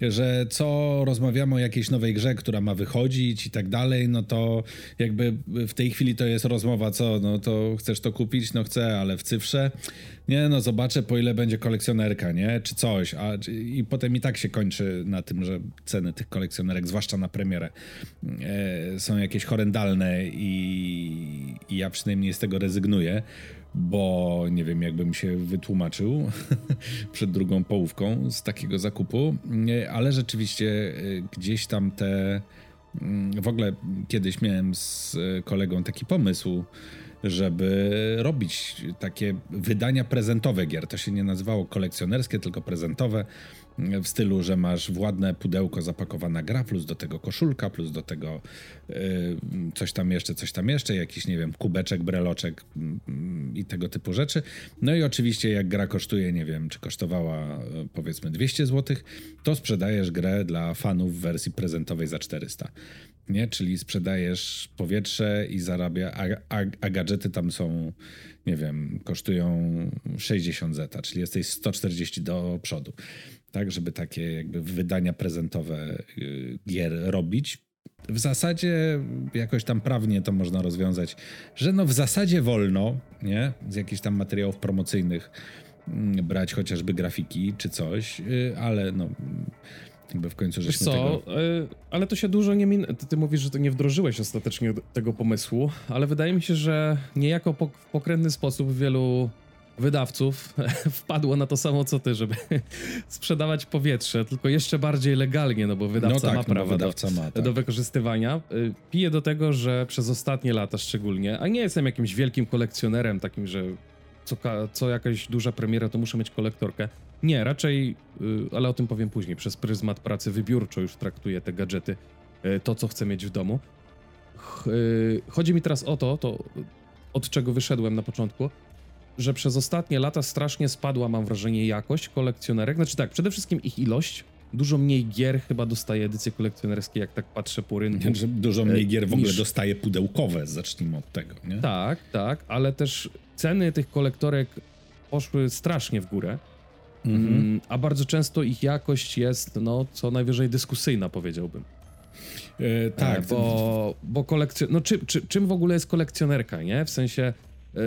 że co rozmawiamy o jakiejś nowej grze, która ma wychodzić i tak dalej, no to jakby w tej chwili to jest rozmowa, co, no to chcesz to kupić? No chcę, ale w cyfrze? Nie, no zobaczę po ile będzie kolekcjonerka, nie? Czy coś, a i potem i tak się kończy na tym, że ceny tych kolekcjonerek, zwłaszcza na premierę, e, są jakieś horrendalne i, i ja przynajmniej z tego rezygnuję bo nie wiem, jakbym się wytłumaczył *laughs* przed drugą połówką z takiego zakupu, ale rzeczywiście y, gdzieś tam te. Mm, w ogóle kiedyś miałem z kolegą taki pomysł, żeby robić takie wydania prezentowe gier. To się nie nazywało kolekcjonerskie, tylko prezentowe w stylu, że masz władne pudełko zapakowana gra, plus do tego koszulka, plus do tego yy, coś tam jeszcze, coś tam jeszcze, jakiś, nie wiem, kubeczek, breloczek yy, i tego typu rzeczy. No i oczywiście jak gra kosztuje, nie wiem, czy kosztowała yy, powiedzmy 200 zł, to sprzedajesz grę dla fanów w wersji prezentowej za 400 nie? Czyli sprzedajesz powietrze i zarabia, a, a, a, gadżety tam są, nie wiem, kosztują 60 zeta, czyli jesteś 140 do przodu tak, żeby takie jakby wydania prezentowe y, gier robić. W zasadzie jakoś tam prawnie to można rozwiązać, że no w zasadzie wolno, nie, z jakichś tam materiałów promocyjnych mm, brać chociażby grafiki czy coś, y, ale no jakby w końcu żeśmy co, tego... Y, ale to się dużo nie min... Ty, ty mówisz, że to nie wdrożyłeś ostatecznie tego pomysłu, ale wydaje mi się, że niejako po, w pokrętny sposób wielu wydawców *laughs* wpadło na to samo co ty, żeby *laughs* sprzedawać powietrze, tylko jeszcze bardziej legalnie, no bo wydawca no tak, ma prawo no wydawca do, ma, tak. do wykorzystywania. Y, piję do tego, że przez ostatnie lata szczególnie, a nie jestem jakimś wielkim kolekcjonerem takim, że co, co jakaś duża premiera to muszę mieć kolektorkę. Nie, raczej, y, ale o tym powiem później, przez pryzmat pracy wybiórczo już traktuję te gadżety, y, to co chcę mieć w domu. Chodzi mi teraz o to, to od czego wyszedłem na początku, że przez ostatnie lata strasznie spadła, mam wrażenie, jakość kolekcjonerek. Znaczy tak, przede wszystkim ich ilość. Dużo mniej gier chyba dostaje edycje kolekcjonerskie, jak tak patrzę po rynku. Dużo mniej gier w ogóle niż... dostaje pudełkowe, zacznijmy od tego, nie? Tak, tak, ale też ceny tych kolektorek poszły strasznie w górę. Mhm. Mm, a bardzo często ich jakość jest, no, co najwyżej dyskusyjna, powiedziałbym. E, tak. E, bo, bo kolekcjon... No, czy, czy, czym w ogóle jest kolekcjonerka, nie? W sensie... E,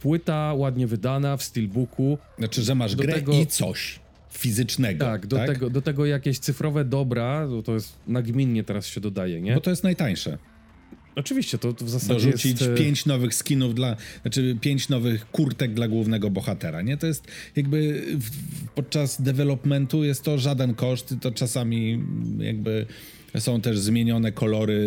płyta ładnie wydana w steelbooku. Znaczy, że masz do grę tego, i coś fizycznego. Tak, do, tak? Tego, do tego jakieś cyfrowe dobra, to jest nagminnie teraz się dodaje, nie? Bo to jest najtańsze. Oczywiście, to, to w zasadzie Dorzucić jest... pięć nowych skinów dla, znaczy pięć nowych kurtek dla głównego bohatera, nie? To jest jakby w, podczas developmentu jest to żaden koszt, to czasami jakby są też zmienione kolory,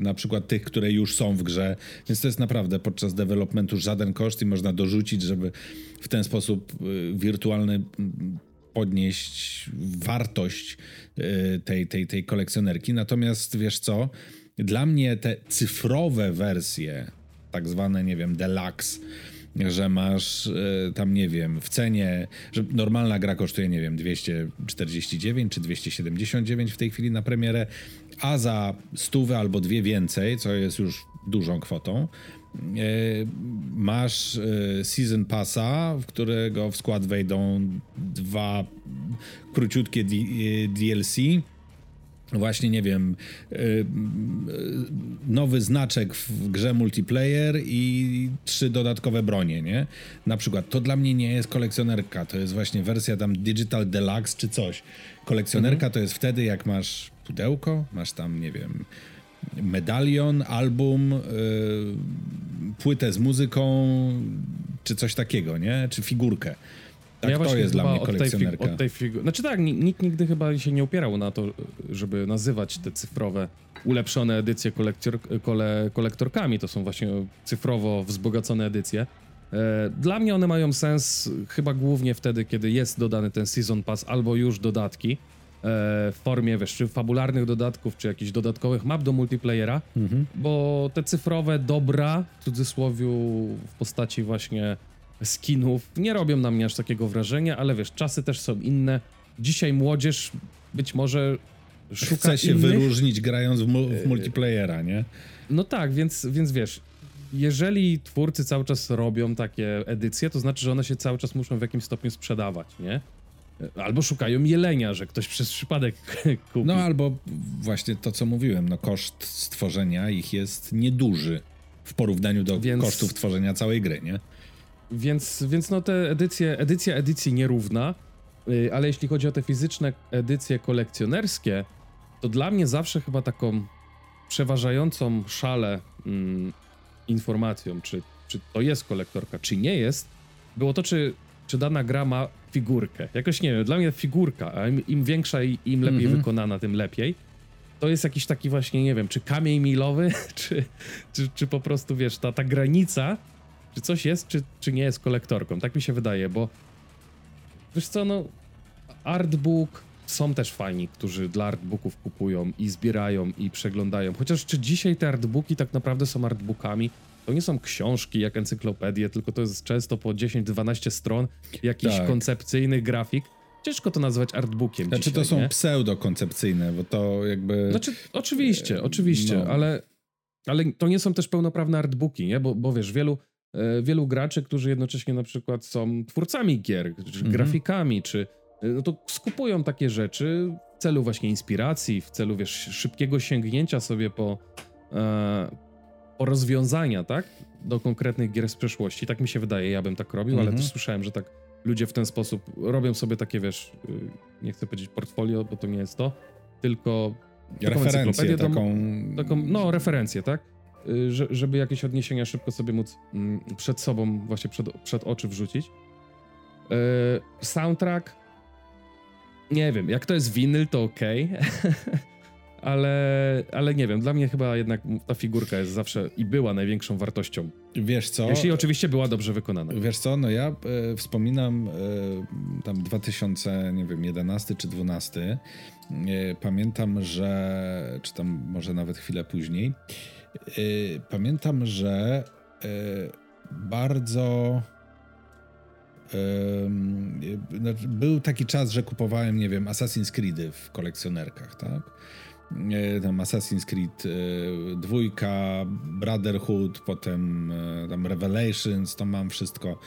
na przykład tych, które już są w grze, więc to jest naprawdę podczas developmentu żaden koszt i można dorzucić, żeby w ten sposób y, wirtualny podnieść wartość y, tej, tej, tej kolekcjonerki. Natomiast wiesz co? Dla mnie te cyfrowe wersje, tak zwane, nie wiem, deluxe, że masz y, tam, nie wiem, w cenie, że normalna gra kosztuje, nie wiem, 249 czy 279 w tej chwili na premierę, a za stówę albo dwie więcej, co jest już dużą kwotą, y, masz y, Season Passa, w którego w skład wejdą dwa króciutkie DLC właśnie, nie wiem, y, y, nowy znaczek w grze multiplayer i trzy dodatkowe bronie, nie? Na przykład, to dla mnie nie jest kolekcjonerka, to jest właśnie wersja tam Digital Deluxe czy coś. Kolekcjonerka mhm. to jest wtedy, jak masz pudełko, masz tam, nie wiem, medalion, album, yy, płytę z muzyką, czy coś takiego, nie? Czy figurkę. Tak, ja to jest dla mnie kolekcjonerka. Od tej, tej Znaczy tak, nikt nigdy chyba się nie opierał na to, żeby nazywać te cyfrowe, ulepszone edycje kolektor, kole, kolektorkami. To są właśnie cyfrowo wzbogacone edycje. E, dla mnie one mają sens chyba głównie wtedy, kiedy jest dodany ten Season Pass albo już dodatki e, w formie, wiesz, czy fabularnych dodatków, czy jakichś dodatkowych map do multiplayera, mhm. bo te cyfrowe dobra, w cudzysłowie, w postaci właśnie skinów nie robią na mnie aż takiego wrażenia, ale wiesz, czasy też są inne. Dzisiaj młodzież być może szuka Chce się innych... wyróżnić grając w, mu w multiplayera, nie? No tak, więc, więc wiesz, jeżeli twórcy cały czas robią takie edycje, to znaczy, że one się cały czas muszą w jakimś stopniu sprzedawać, nie? Albo szukają jelenia, że ktoś przez przypadek *laughs* kupi. No albo właśnie to, co mówiłem, no koszt stworzenia ich jest nieduży w porównaniu do Więc... kosztów tworzenia całej gry, nie? Więc, więc no te edycje, edycja edycji nierówna, yy, ale jeśli chodzi o te fizyczne edycje kolekcjonerskie, to dla mnie zawsze chyba taką przeważającą szalę mm, informacją, czy, czy to jest kolektorka, czy nie jest, było to, czy, czy dana gra ma figurkę. Jakoś nie wiem, dla mnie figurka, a im, im większa i im lepiej mm -hmm. wykonana, tym lepiej. To jest jakiś taki właśnie, nie wiem, czy kamień milowy, *laughs* czy, czy, czy po prostu, wiesz, ta, ta granica czy coś jest, czy, czy nie jest kolektorką. Tak mi się wydaje, bo wiesz co, no artbook są też fani, którzy dla artbooków kupują i zbierają i przeglądają. Chociaż czy dzisiaj te artbooki tak naprawdę są artbookami? To nie są książki jak encyklopedie, tylko to jest często po 10-12 stron jakiś tak. koncepcyjny grafik. Ciężko to nazwać artbookiem. Znaczy dzisiaj, to są pseudo-koncepcyjne, bo to jakby. Znaczy, oczywiście, oczywiście, no. ale, ale to nie są też pełnoprawne artbooki, nie? Bo, bo wiesz, wielu wielu graczy, którzy jednocześnie na przykład są twórcami gier, czy mhm. grafikami, czy e, no to skupują takie rzeczy w celu właśnie inspiracji, w celu wiesz, szybkiego sięgnięcia sobie po, e, po rozwiązania, tak? Do konkretnych gier z przeszłości. Tak mi się wydaje, ja bym tak robił, mhm. ale też słyszałem, że tak ludzie w ten sposób robią sobie takie, wiesz, y, nie chcę powiedzieć portfolio, bo to nie jest to, tylko referencję, taką... taką... No, referencję, tak? Y, żeby jakieś odniesienia szybko sobie móc mm, przed sobą, właśnie przed, przed oczy wrzucić. Y, soundtrack. Nie wiem, jak to jest winyl, to ok. *laughs* ale, ale nie wiem, dla mnie chyba jednak ta figurka jest zawsze i była największą wartością. Wiesz co? Jeśli oczywiście była dobrze wykonana. Wiesz co, no ja e, wspominam e, tam 2000, nie wiem, 11 czy 12. E, pamiętam, że, czy tam może nawet chwilę później, Y, pamiętam, że y, bardzo y, znaczy, był taki czas, że kupowałem, nie wiem, Assassin's Creed w kolekcjonerkach, tak? Tam Assassin's Creed dwójka, Brotherhood, potem tam Revelations, to mam wszystko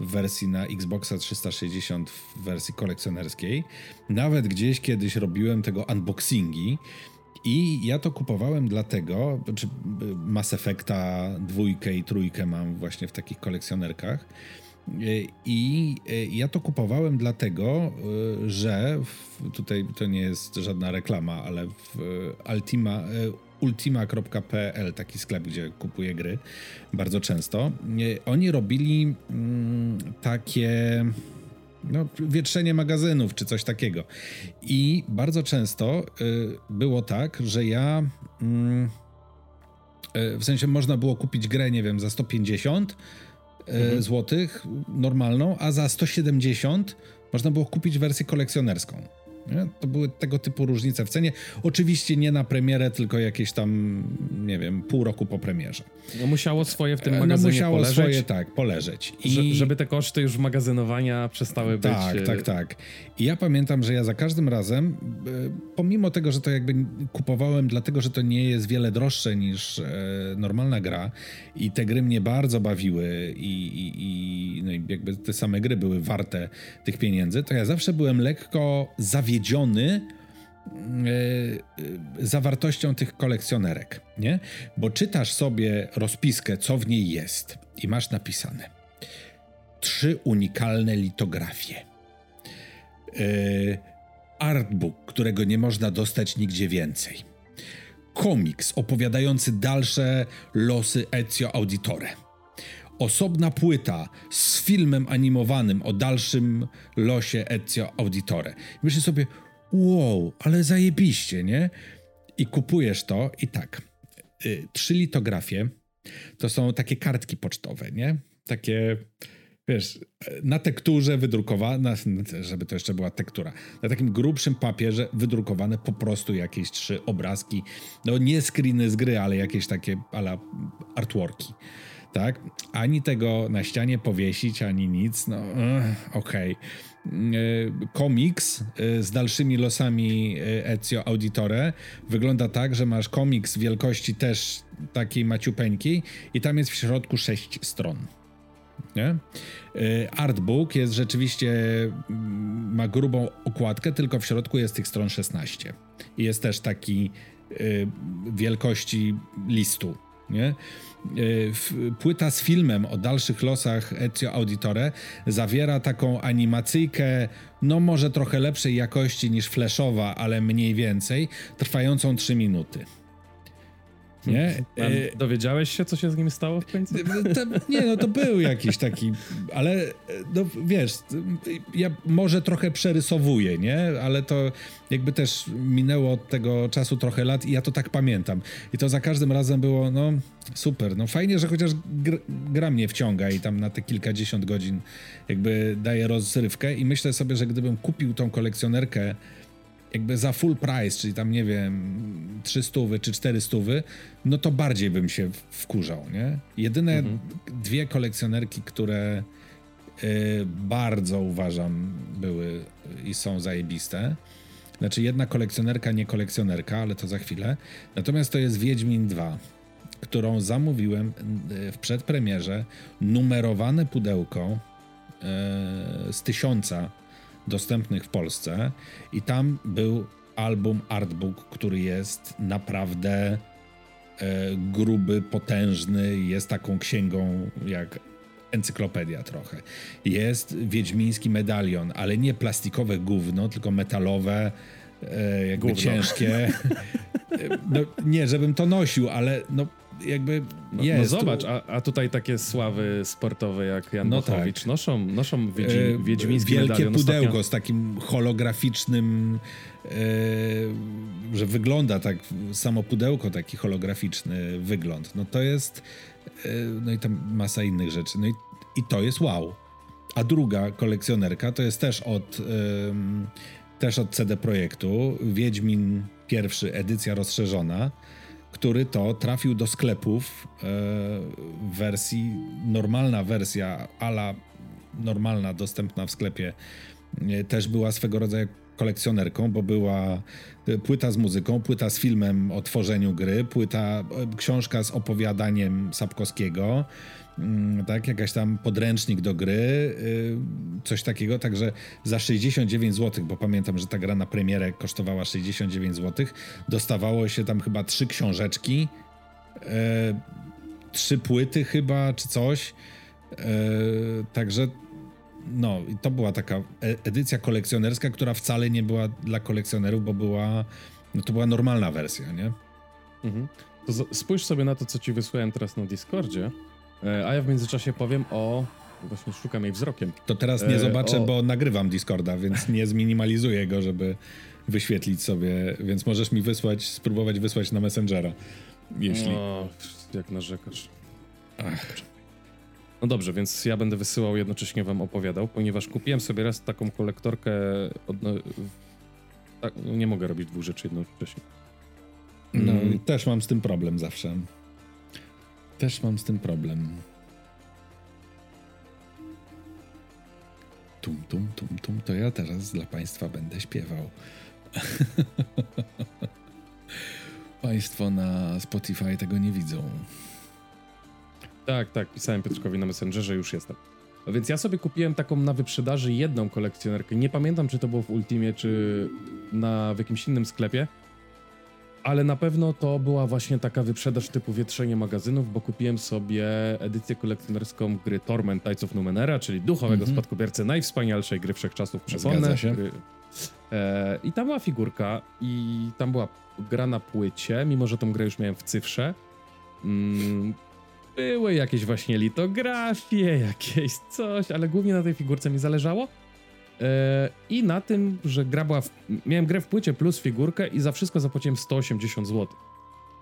w wersji na Xboxa 360 w wersji kolekcjonerskiej. Nawet gdzieś kiedyś robiłem tego unboxingi i ja to kupowałem dlatego, czy y, Mass Effecta dwójkę i trójkę mam właśnie w takich kolekcjonerkach. Y, I y, ja to kupowałem dlatego, że w, tutaj to nie jest żadna reklama, ale w Ultima, ultima.pl, taki sklep, gdzie kupuję gry bardzo często, oni robili mm, takie no, wietrzenie magazynów czy coś takiego. I bardzo często y, było tak, że ja. Y, w sensie można było kupić grę, nie wiem, za 150 y, mhm. złotych normalną, a za 170 można było kupić wersję kolekcjonerską. To były tego typu różnice w cenie. Oczywiście nie na premierę, tylko jakieś tam, nie wiem, pół roku po premierze. No musiało swoje w tym e, no magazynie no musiało poleżeć. swoje, tak, poleżeć. I... żeby te koszty już magazynowania przestały tak, być... Tak, tak, tak. I ja pamiętam, że ja za każdym razem, e, pomimo tego, że to jakby kupowałem dlatego, że to nie jest wiele droższe niż e, normalna gra i te gry mnie bardzo bawiły i, i, i no i jakby te same gry były warte tych pieniędzy, to ja zawsze byłem lekko zawiedziony zawartością tych kolekcjonerek, nie? Bo czytasz sobie rozpiskę, co w niej jest i masz napisane trzy unikalne litografie. artbook, którego nie można dostać nigdzie więcej. Komiks opowiadający dalsze losy Ezio Auditore osobna płyta z filmem animowanym o dalszym losie Ezio Auditore. myślę sobie, wow, ale zajebiście, nie? I kupujesz to i tak, y, trzy litografie to są takie kartki pocztowe, nie? Takie, wiesz, na tekturze wydrukowane, żeby to jeszcze była tektura, na takim grubszym papierze wydrukowane po prostu jakieś trzy obrazki, no nie screeny z gry, ale jakieś takie ala artworki tak? Ani tego na ścianie powiesić, ani nic, no okej. Okay. E, komiks e, z dalszymi losami e, Ezio Auditore wygląda tak, że masz komiks wielkości też takiej maciupeńkiej i tam jest w środku sześć stron. Nie? Artbook jest rzeczywiście, mm, ma grubą okładkę, tylko w środku jest tych stron 16. I jest też taki wielkości listu. Nie? E, płyta z filmem o dalszych losach Ezio Auditore zawiera taką animacyjkę, no może trochę lepszej jakości niż flashowa, ale mniej więcej, trwającą 3 minuty. Nie? E, dowiedziałeś się, co się z nim stało w końcu? nie, no to był jakiś taki, ale no wiesz, ja może trochę przerysowuję, nie? Ale to jakby też minęło od tego czasu trochę lat i ja to tak pamiętam. I to za każdym razem było, no super, no fajnie, że chociaż gr gra mnie wciąga i tam na te kilkadziesiąt godzin jakby daje rozrywkę i myślę sobie, że gdybym kupił tą kolekcjonerkę jakby za full price, czyli tam nie wiem, 300 czy 400, no to bardziej bym się wkurzał, nie? Jedyne mhm. dwie kolekcjonerki, które y, bardzo uważam były i są zajebiste. Znaczy jedna kolekcjonerka, nie kolekcjonerka, ale to za chwilę. Natomiast to jest Wiedźmin 2, którą zamówiłem y, w przedpremierze, numerowane pudełko y, z tysiąca dostępnych w Polsce i tam był album Artbook, który jest naprawdę e, gruby, potężny, jest taką księgą jak encyklopedia trochę. Jest wiedźmiński medalion, ale nie plastikowe gówno, tylko metalowe, e, jakby gówno. ciężkie. *laughs* no, nie, żebym to nosił, ale no jakby no, jest. No zobacz, a, a tutaj takie sławy sportowe jak Jan no tak. noszą, noszą wiedzi, e, wiedźmiński Wielkie medalion pudełko ostatnio. z takim holograficznym, e, że wygląda tak, samo pudełko taki holograficzny wygląd. No to jest, e, no i tam masa innych rzeczy. No i, i to jest wow. A druga kolekcjonerka to jest też od, też od CD Projektu, Wiedźmin pierwszy, edycja rozszerzona który to trafił do sklepów e, w wersji, normalna wersja, ala normalna, dostępna w sklepie, e, też była swego rodzaju kolekcjonerką, bo była e, płyta z muzyką, płyta z filmem o tworzeniu gry, płyta, książka z opowiadaniem Sapkowskiego, tak, jakaś tam podręcznik do gry, y, coś takiego, także za 69 zł, bo pamiętam, że ta gra na premierę kosztowała 69 zł, dostawało się tam chyba trzy książeczki, e, trzy płyty chyba, czy coś, e, także no, to była taka e, edycja kolekcjonerska, która wcale nie była dla kolekcjonerów, bo była, no to była normalna wersja, nie? Mhm. Spójrz sobie na to, co ci wysłałem teraz na Discordzie. E, a ja w międzyczasie powiem o. Właśnie szukam jej wzrokiem. To teraz nie e, zobaczę, o... bo nagrywam Discorda, więc nie zminimalizuję go, żeby wyświetlić sobie. Więc możesz mi wysłać, spróbować wysłać na Messengera. Jeśli. O, jak narzekasz. Ach. No dobrze, więc ja będę wysyłał jednocześnie wam opowiadał, ponieważ kupiłem sobie raz taką kolektorkę. No, tak, nie mogę robić dwóch rzeczy jednocześnie. No, mm. też mam z tym problem zawsze. Też mam z tym problem. Tum, tum, tum, tum, to ja teraz dla Państwa będę śpiewał. *laughs* Państwo na Spotify tego nie widzą. Tak, tak, pisałem Piotrkowi na Messengerze, już jestem. Więc ja sobie kupiłem taką na wyprzedaży jedną kolekcjonerkę. Nie pamiętam, czy to było w Ultimie, czy na, w jakimś innym sklepie. Ale na pewno to była właśnie taka wyprzedaż typu wietrzenie magazynów, bo kupiłem sobie edycję kolekcjonerską gry Torment Tides of Numenera, czyli duchowego Mhm. spadkobiercy najwspanialszej gry wszechczasów, przypomnę. się. Gry. E, I tam była figurka i tam była gra na płycie, mimo że tą grę już miałem w cyfrze. Mm, były jakieś właśnie litografie, *laughs* jakieś coś, ale głównie na tej figurce mi zależało. E, I na tym, że gra była. W, miałem grę w płycie plus figurkę i za wszystko zapłaciłem 180 zł.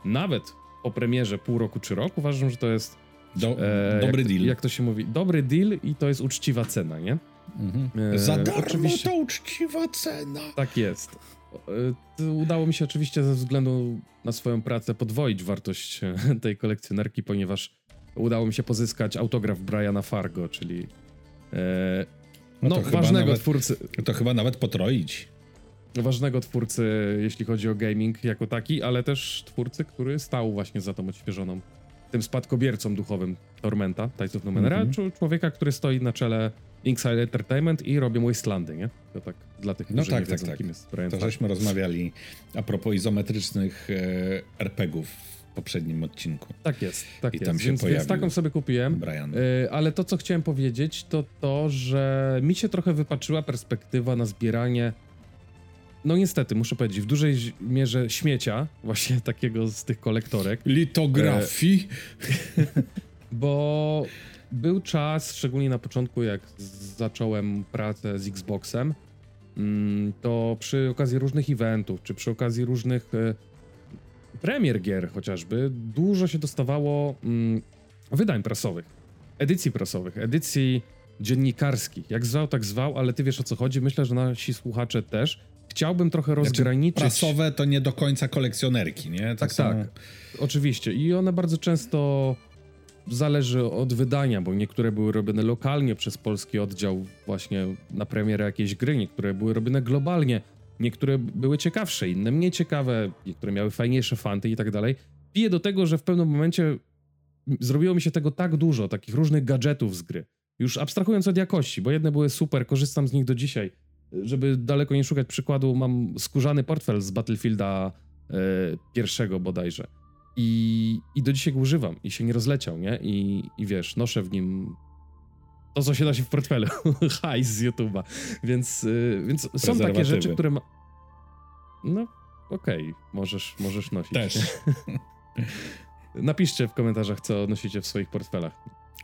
Nawet po premierze pół roku czy rok uważam, że to jest. Do, e, dobry jak, deal. Jak to się mówi? Dobry deal i to jest uczciwa cena, nie? Mhm. E, Za darmo oczywiście- to uczciwa cena. Tak jest. E, Udało mi się oczywiście ze względu na swoją pracę podwoić wartość e, tej kolekcjonerki, ponieważ udało mi się pozyskać autograf Briana Fargo, czyli e, No no, to chyba ważnego nawet- twórcy, To chyba nawet potroić. ważnego twórcy, jeśli chodzi o gaming jako taki, ale też twórcy, który stał właśnie za tą odświeżoną, tym spadkobiercą duchowym Tormenta, Tides of Numenera, Mhm. czy człowieka, który stoi na czele Inkside Entertainment i robią Wastelandy, nie? To tak dla tych, No którzy tak, nie tak, wiedzą, tak. kim jest Brian To Fargo. żeśmy rozmawiali a propos izometrycznych e, RPGów poprzednim odcinku. Tak jest, tak I jest. tam się więc, więc taką sobie kupiłem. Brian. Y, ale to, co chciałem powiedzieć, to to, że mi się trochę wypaczyła perspektywa na zbieranie. No niestety, muszę powiedzieć, w dużej mierze śmiecia, właśnie *laughs* takiego z tych kolektorek, Litografii. *laughs* bo był czas, szczególnie na początku, jak zacząłem pracę z Xboxem, mm, to przy okazji różnych eventów, czy przy okazji różnych e, premier gier chociażby, dużo się dostawało mm, wydań prasowych, edycji prasowych, edycji dziennikarskich. Jak zwał, tak zwał, ale ty wiesz o co chodzi. Myślę, że nasi słuchacze też. Chciałbym trochę rozgraniczyć. Znaczy, prasowe to nie do końca kolekcjonerki, nie? To Tak, są- tak. Oczywiście. I one bardzo często zależy od wydania, bo niektóre były robione lokalnie przez polski oddział właśnie na premierę jakiejś gry, niektóre były robione globalnie, niektóre były ciekawsze, inne mniej ciekawe, niektóre miały fajniejsze fanty i tak dalej. Piję do tego, że w pewnym momencie zrobiło mi się tego tak dużo, takich różnych gadżetów z gry. Już abstrahując od jakości, bo jedne były super, korzystam z nich do dzisiaj. Żeby daleko nie szukać przykładu, mam skórzany portfel z Battlefielda e, pierwszego bodajże. I, I do dzisiaj go używam i się nie rozleciał, nie? I, I wiesz, noszę w nim to, co się nosi w portfelu. *laughs* Hajs z YouTube'a. Więc, y, więc są takie rzeczy, które ma... No, okej, możesz, możesz nosić. Też. *laughs* Napiszcie w komentarzach, co nosicie w swoich portfelach.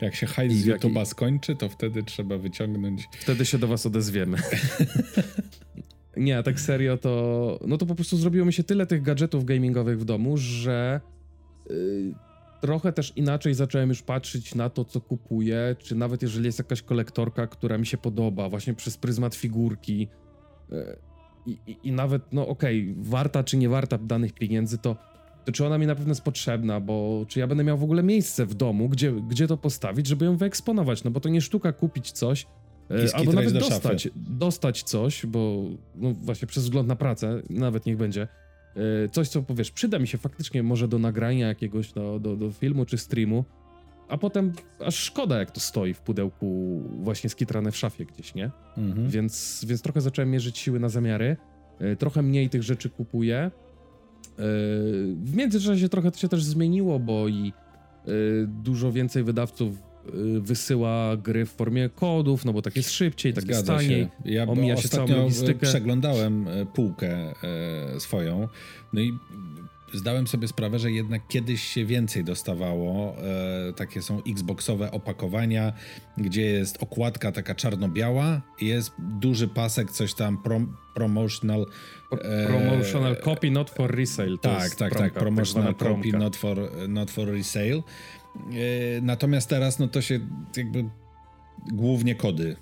Jak się hajs z jaki- YouTube'a skończy, to wtedy trzeba wyciągnąć. Wtedy się do was odezwiemy. *laughs* Nie, a tak serio to. No to po prostu zrobiło mi się tyle tych gadżetów gamingowych w domu, że y, trochę też inaczej zacząłem już patrzeć na to, co kupuję, czy nawet jeżeli jest jakaś kolektorka, która mi się podoba, właśnie przez pryzmat figurki. y, I, i, i nawet, no okej, warta czy nie warta danych pieniędzy, to, to czy ona mi na pewno jest potrzebna, bo czy ja będę miał w ogóle miejsce w domu, gdzie, gdzie to postawić, żeby ją wyeksponować, no bo to nie sztuka kupić coś, e, albo nawet do dostać, dostać coś, bo no właśnie przez wzgląd na pracę, nawet niech będzie, e, coś co powiesz, przyda mi się faktycznie może do nagrania jakiegoś do, do, do filmu czy streamu, a potem aż szkoda jak to stoi w pudełku właśnie skitrane w szafie gdzieś, nie? Mhm. Więc, więc trochę zacząłem mierzyć siły na zamiary. E, Trochę mniej tych rzeczy kupuję. E, W międzyczasie trochę to się też zmieniło, bo i e, dużo więcej wydawców e, wysyła gry w formie kodów, no bo tak jest szybciej, tak jest taniej. się. Ja omija się całą logistykę. przeglądałem e, półkę e, swoją, no i zdałem sobie sprawę, że jednak kiedyś się więcej dostawało. E, takie są Xboxowe opakowania, gdzie jest okładka taka czarno-biała i jest duży pasek, coś tam prom, promotional. e, Promotional copy not for resale. To Tak, tak, promka, tak. Promotional tak copy not for, not for resale. E, natomiast teraz no to się jakby głównie kody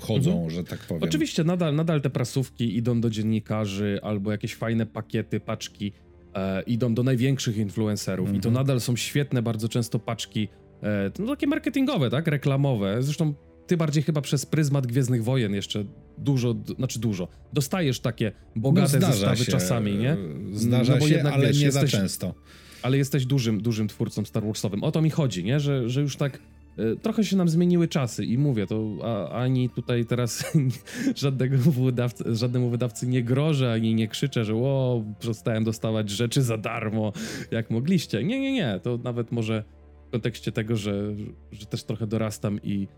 chodzą, że tak powiem. Oczywiście nadal, nadal te prasówki idą do dziennikarzy albo jakieś fajne pakiety, paczki e, idą do największych influencerów i to Mhm. nadal są świetne bardzo często paczki, e, no takie marketingowe, tak, reklamowe. Zresztą ty bardziej chyba przez pryzmat Gwiezdnych Wojen jeszcze dużo, znaczy dużo. Dostajesz takie bogate No, zestawy się, czasami, nie? Zdarza No bo się, jednak, ale wiesz, nie jesteś- za często. Ale jesteś dużym, dużym twórcą Star Warsowym. O to mi chodzi, nie? Że, że już tak E, trochę się nam zmieniły czasy i mówię, to ani tutaj teraz *laughs* żadnego wydawcy, żadnemu wydawcy nie grożę, ani nie krzyczę, że o, przestałem dostawać rzeczy za darmo, jak mogliście. Nie, nie, nie, to nawet może w kontekście tego, że, że też trochę dorastam i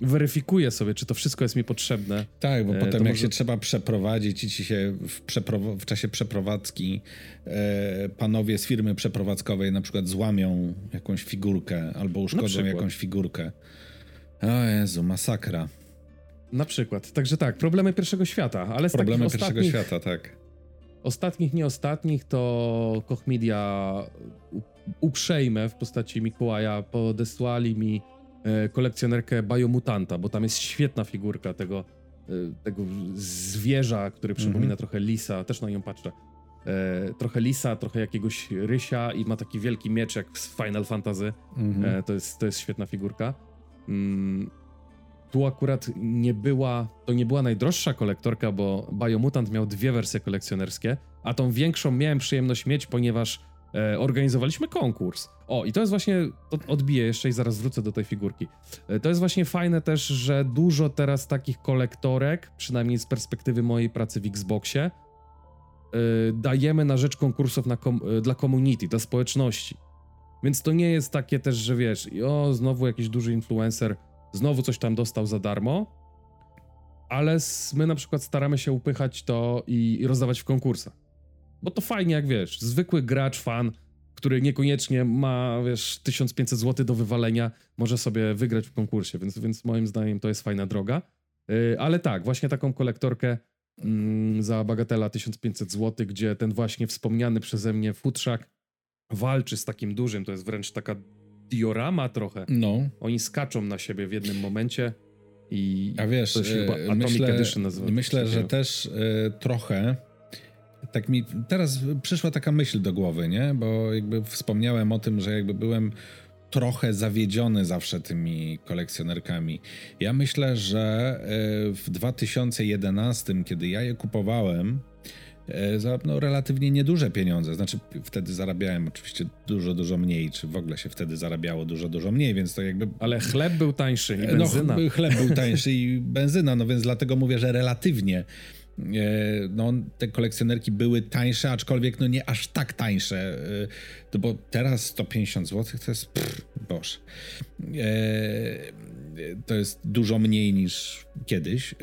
weryfikuję sobie, czy to wszystko jest mi potrzebne. Tak, bo e, potem jak może... się trzeba przeprowadzić i ci się w, w czasie przeprowadzki e, panowie z firmy przeprowadzkowej na przykład złamią jakąś figurkę albo uszkodzą jakąś figurkę. O Jezu, masakra. Na przykład. Także tak, problemy pierwszego świata, ale z Problemy pierwszego świata, tak. Ostatnich, nie ostatnich to Koch Media uprzejme w postaci Mikołaja podesłali mi kolekcjonerkę Biomutanta, bo tam jest świetna figurka tego, e, tego zwierza, który przypomina mm -hmm. trochę lisa, też na nią patrzę. E, trochę lisa, trochę jakiegoś rysia i ma taki wielki miecz jak z Final Fantasy. Mm -hmm. e, to, jest, to jest świetna figurka. Mm, tu akurat nie była, to nie była najdroższa kolektorka, bo Biomutant miał dwie wersje kolekcjonerskie, a tą większą miałem przyjemność mieć, ponieważ e, organizowaliśmy konkurs. O, i to jest właśnie, odbiję jeszcze i zaraz wrócę do tej figurki. E, to jest właśnie fajne też, że dużo teraz takich kolektorek, przynajmniej z perspektywy mojej pracy w Xboxie, e, dajemy na rzecz konkursów na kom e, dla community, dla społeczności. Więc to nie jest takie też, że wiesz, o, znowu jakiś duży influencer, znowu coś tam dostał za darmo, ale my na przykład staramy się upychać to i, i rozdawać w konkursach. Bo to fajnie, jak wiesz, zwykły gracz, fan, który niekoniecznie ma, wiesz, 1500 zł do wywalenia, może sobie wygrać w konkursie, więc, więc moim zdaniem to jest fajna droga. Yy, ale tak, właśnie taką kolektorkę yy, za bagatela 1500 zł, gdzie ten właśnie wspomniany przeze mnie futrzak walczy z takim dużym, to jest wręcz taka diorama trochę. No. Oni skaczą na siebie w jednym momencie i A wiesz, to się chyba y, Atomic myślę, Edition nazywa. Myślę, że też y, trochę tak mi teraz przyszła taka myśl do głowy, nie? Bo jakby wspomniałem o tym, że jakby byłem trochę zawiedziony zawsze tymi kolekcjonerkami. Ja myślę, że e, w 2011, kiedy ja je kupowałem, e, za no, relatywnie nieduże pieniądze. Znaczy, wtedy zarabiałem oczywiście dużo, dużo mniej, czy w ogóle się wtedy zarabiało dużo, dużo mniej, więc to jakby. Ale chleb był tańszy i no, benzyna. No, chleb był tańszy i benzyna, no więc dlatego mówię, że relatywnie. E, no, te kolekcjonerki były tańsze, aczkolwiek no nie aż tak tańsze, no bo teraz 150 zł to jest, pff, e, to jest dużo mniej niż kiedyś.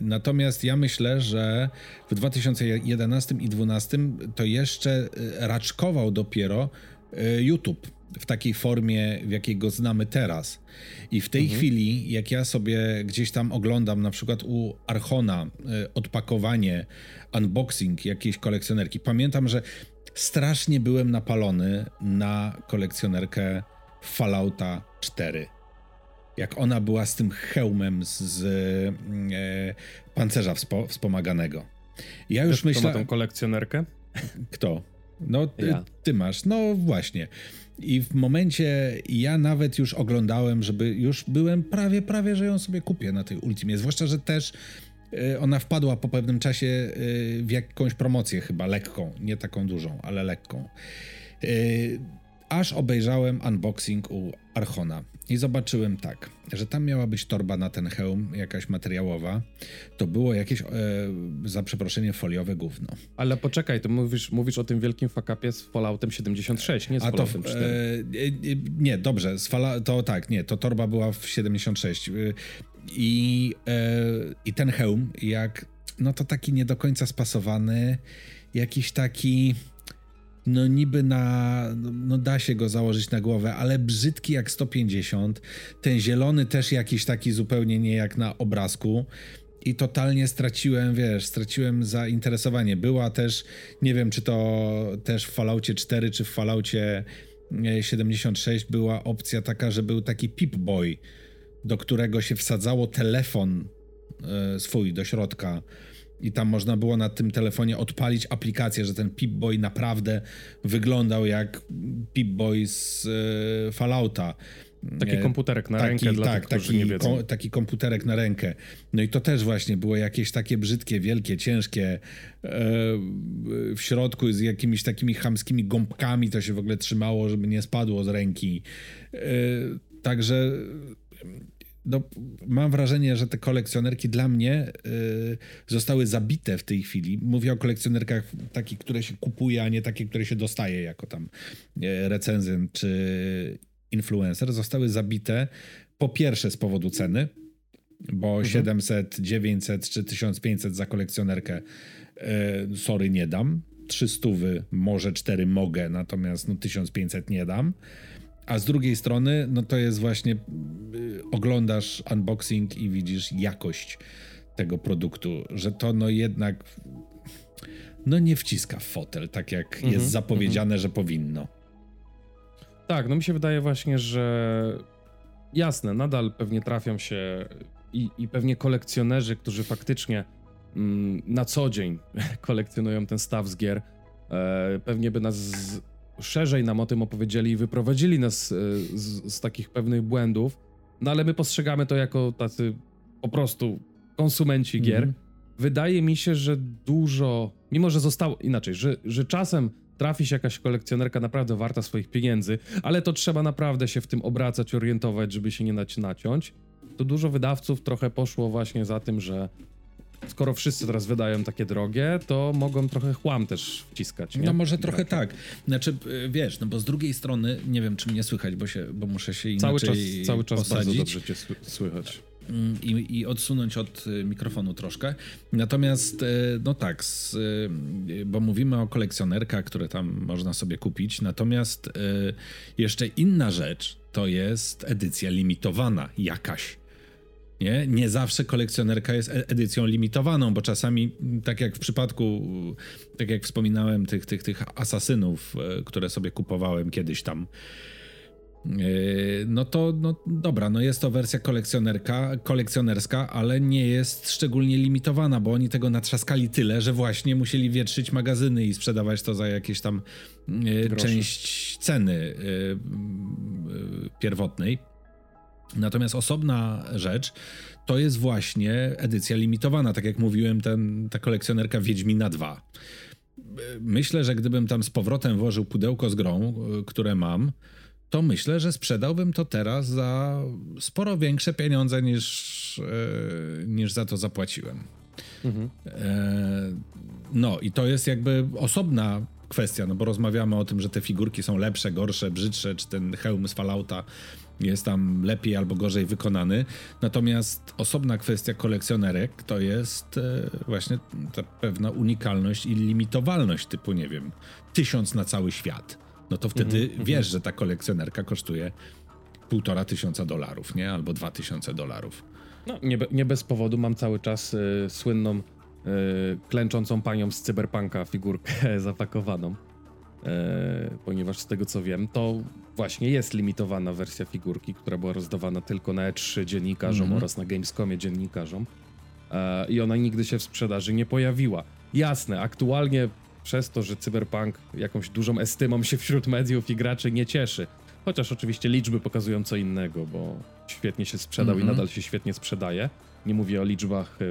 Natomiast ja myślę, że w 2011 i 2012 to jeszcze raczkował dopiero YouTube w takiej formie, w jakiej go znamy teraz. I w tej mhm. chwili, jak ja sobie gdzieś tam oglądam, na przykład u Archona, y, odpakowanie, unboxing jakiejś kolekcjonerki, pamiętam, że strasznie byłem napalony na kolekcjonerkę Fallouta 4. Jak ona była z tym hełmem z, z e, pancerza wspo, wspomaganego. Ja już myślałem. Kto ma tą kolekcjonerkę? Kto? No, ty, ja. ty masz. No właśnie. I w momencie ja nawet już oglądałem, żeby już byłem prawie, prawie, że ją sobie kupię na tej Ultimie. Zwłaszcza, że też e, ona wpadła po pewnym czasie e, w jakąś promocję chyba lekką, nie taką dużą, ale lekką. E, aż obejrzałem unboxing u Archona i zobaczyłem tak, że tam miała być torba na ten hełm, jakaś materiałowa. To było jakieś, e, za przeproszenie, foliowe gówno. Ale poczekaj, to mówisz, mówisz o tym wielkim fakapie z Falloutem 76, nie z A Falloutem to, 4. E, e, nie, dobrze, z Fala, to tak, nie, to torba była w 76. E, I, e, I ten hełm, jak, no to taki nie do końca spasowany, jakiś taki no niby na, no da się go założyć na głowę, ale brzydki jak 150. Ten zielony też jakiś taki zupełnie nie jak na obrazku. I totalnie straciłem, wiesz, straciłem zainteresowanie. Była też, nie wiem czy to też w Falloutie 4 czy w Falloutie 76 była opcja taka, że był taki Pip-Boy, do którego się wsadzało telefon e, swój do środka i tam można było na tym telefonie odpalić aplikację, że ten Pip-Boy naprawdę wyglądał jak Pip-Boy z e, Fallouta. Taki komputerek na taki, rękę dla tak, tych, taki, nie wiedzą. Ko, taki komputerek na rękę. No i to też właśnie było jakieś takie brzydkie, wielkie, ciężkie. E, w środku z jakimiś takimi chamskimi gąbkami to się w ogóle trzymało, żeby nie spadło z ręki. E, Także no, mam wrażenie, że te kolekcjonerki dla mnie y, zostały zabite w tej chwili. Mówię o kolekcjonerkach takich, które się kupuje, a nie takie, które się dostaje jako tam y, recenzent czy influencer. Zostały zabite po pierwsze z powodu ceny, bo mhm. 700, 900 czy 1500 za kolekcjonerkę y, sorry nie dam. 300, może 4 mogę, natomiast no 1500 nie dam. A z drugiej strony, no to jest właśnie, oglądasz unboxing i widzisz jakość tego produktu, że to no jednak no nie wciska w fotel, tak jak mm -hmm, jest zapowiedziane, mm -hmm. że powinno. Tak, no mi się wydaje właśnie, że jasne, nadal pewnie trafią się i, i pewnie kolekcjonerzy, którzy faktycznie mm, na co dzień *laughs* kolekcjonują ten staw z gier, e, pewnie by nas z, szerzej nam o tym opowiedzieli i wyprowadzili nas e, z, z, takich pewnych błędów, no ale my postrzegamy to jako tacy po prostu konsumenci gier. Mm. Wydaje mi się, że dużo, mimo że zostało inaczej, że, że czasem trafi się jakaś kolekcjonerka naprawdę warta swoich pieniędzy, ale to trzeba naprawdę się w tym obracać, orientować, żeby się nie naciąć. To dużo wydawców trochę poszło właśnie za tym, że skoro wszyscy teraz wydają takie drogie, to mogą trochę chłam też wciskać. Nie? No może trochę tak. Znaczy, y, wiesz, no bo z drugiej strony, nie wiem, czy mnie słychać, bo, się, bo muszę się inaczej Cały czas, cały czas bardzo dobrze cię słychać. Mm, I, i, odsunąć od y, mikrofonu troszkę. Natomiast, y, no tak, z, bo mówimy o kolekcjonerkach, które tam można sobie kupić. Natomiast jeszcze inna rzecz to jest edycja limitowana jakaś. Nie? nie zawsze kolekcjonerka jest e- edycją limitowaną, bo czasami, tak jak w przypadku, tak jak wspominałem, tych, tych, tych asasynów, e, które sobie kupowałem kiedyś tam, e, no to no dobra, no jest to wersja kolekcjonerka, kolekcjonerska, ale nie jest szczególnie limitowana, bo oni tego natrzaskali tyle, że właśnie musieli wietrzyć magazyny i sprzedawać to za jakieś tam część ceny pierwotnej. Natomiast osobna rzecz to jest właśnie edycja limitowana. Tak jak mówiłem, ten, ta kolekcjonerka Wiedźmina 2. Myślę, że gdybym tam z powrotem włożył pudełko z grą, które mam, to myślę, że sprzedałbym to teraz za sporo większe pieniądze niż, e, niż za to zapłaciłem. Mhm. E, no i to jest jakby osobna kwestia, no bo rozmawiamy o tym, że te figurki są lepsze, gorsze, brzydsze, czy ten hełm z Fallouta jest tam lepiej albo gorzej wykonany. Natomiast osobna kwestia kolekcjonerek to jest e, właśnie ta pewna unikalność i limitowalność typu, nie wiem, tysiąc na cały świat. No to wtedy mm -hmm, wiesz, że ta kolekcjonerka kosztuje półtora tysiąca dolarów, nie? Albo dwa tysiące dolarów. No, nie, be, nie, bez powodu mam cały czas y, słynną klęczącą panią z cyberpunka figurkę *laughs* zapakowaną. E, ponieważ z tego co wiem, to właśnie jest limitowana wersja figurki, która była rozdawana tylko na E3 dziennikarzom mm -hmm. oraz na Gamescomie dziennikarzom e, i ona nigdy się w sprzedaży nie pojawiła. Jasne, aktualnie przez to, że Cyberpunk jakąś dużą estymą się wśród mediów i graczy nie cieszy, chociaż oczywiście liczby pokazują co innego, bo świetnie się sprzedał mm -hmm. i mhm. nadal się świetnie sprzedaje. Nie mówię o liczbach, e,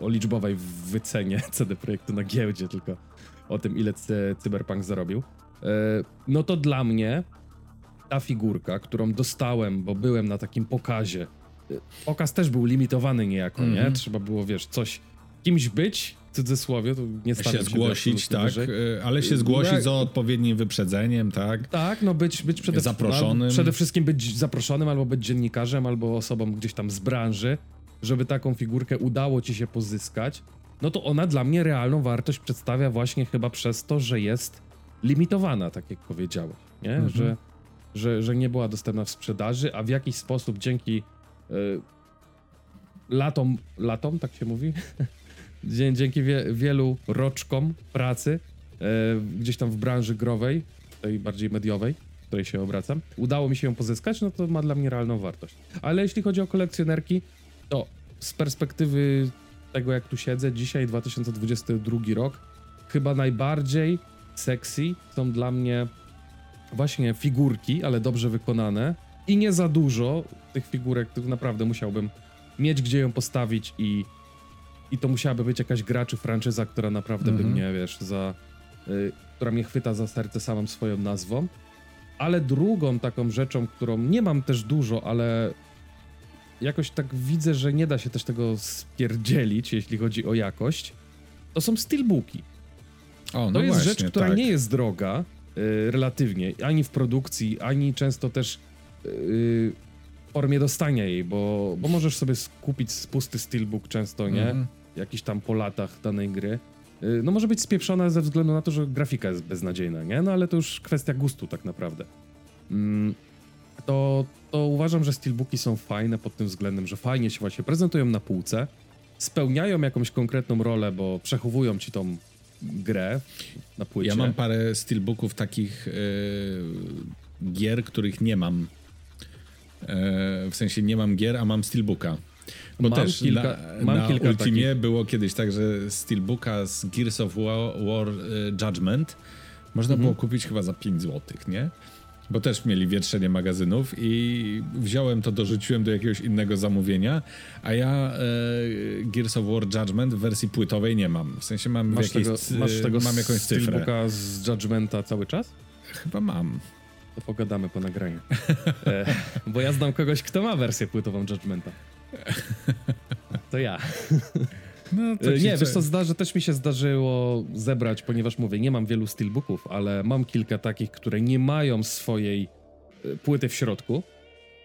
o liczbowej wycenie *laughs* CD Projektu na giełdzie, tylko o tym, ile Cyberpunk zarobił. E, no to dla mnie ta figurka, którą dostałem, bo byłem na takim pokazie. E, pokaz też był limitowany niejako, mm -hmm. nie? Mhm. Trzeba było, wiesz, coś kimś być, w cudzysłowie, to nie stawiam się zgłosić, tak, wyżej. ale się zgłosić za odpowiednim wyprzedzeniem, tak? Tak, no być, być przede, zaproszonym. Przede wszystkim być zaproszonym albo być dziennikarzem, albo osobą gdzieś tam z branży, żeby taką figurkę udało ci się pozyskać no to ona dla mnie realną wartość przedstawia właśnie chyba przez to, że jest limitowana, tak jak powiedziałeś, nie? Mhm. Że, że, że nie była dostępna w sprzedaży, a w jakiś sposób dzięki y, latom, latom, tak się mówi? *laughs* dzięki wie, wielu roczkom pracy y, gdzieś tam w branży growej, tej bardziej mediowej, w której się obracam, udało mi się ją pozyskać, no to ma dla mnie realną wartość. Ale jeśli chodzi o kolekcjonerki, to z perspektywy tego jak tu siedzę, dzisiaj 2022 rok, chyba najbardziej sexy są dla mnie właśnie figurki, ale dobrze wykonane i nie za dużo tych figurek, których naprawdę musiałbym mieć gdzie ją postawić i, i to musiałaby być jakaś gra czy franczyza, która naprawdę by mhm. mnie, wiesz, za... Y, która mnie chwyta za serce samą swoją nazwą. Ale drugą taką rzeczą, którą nie mam też dużo, ale jakoś tak widzę, że nie da się też tego spierdzielić, jeśli chodzi o jakość, to są steelbooki. O, no to jest właśnie, rzecz, która tak. nie jest droga y, relatywnie, ani w produkcji, ani często też y, w formie dostania jej, bo, bo możesz sobie kupić pusty steelbook często, nie? Mm. Jakiś tam po latach danej gry. Y, no może być spieprzona ze względu na to, że grafika jest beznadziejna, nie? No ale to już kwestia gustu tak naprawdę. Mm, to, to uważam, że steelbooki są fajne pod tym względem, że fajnie się właśnie prezentują na półce, spełniają jakąś konkretną rolę, bo przechowują ci tą grę na płycie. Ja mam parę steelbooków takich yy, gier, których nie mam. Yy, w sensie nie mam gier, a mam steelbooka. Bo mam też kilka, na, mam na kilka Ultimie takich. było kiedyś tak, że steelbooka z Gears of War, War y, Judgment można mhm. było kupić chyba za 5 zł, nie? Bo też mieli wietrzenie magazynów i wziąłem to, dorzuciłem do jakiegoś innego zamówienia, a ja e, Gears of War Judgment w wersji płytowej nie mam. W sensie mam masz jakieś, tego, masz tego mam jakąś cyfrę. z Judgmenta cały czas? Chyba mam. To pogadamy po nagraniu. E, bo ja znam kogoś, kto ma wersję płytową Judgmenta. To ja. No, e, nie, wiesz co, zdarzy, też mi się zdarzyło zebrać, ponieważ mówię, nie mam wielu steelbooków, ale mam kilka takich, które nie mają swojej e, płyty w środku,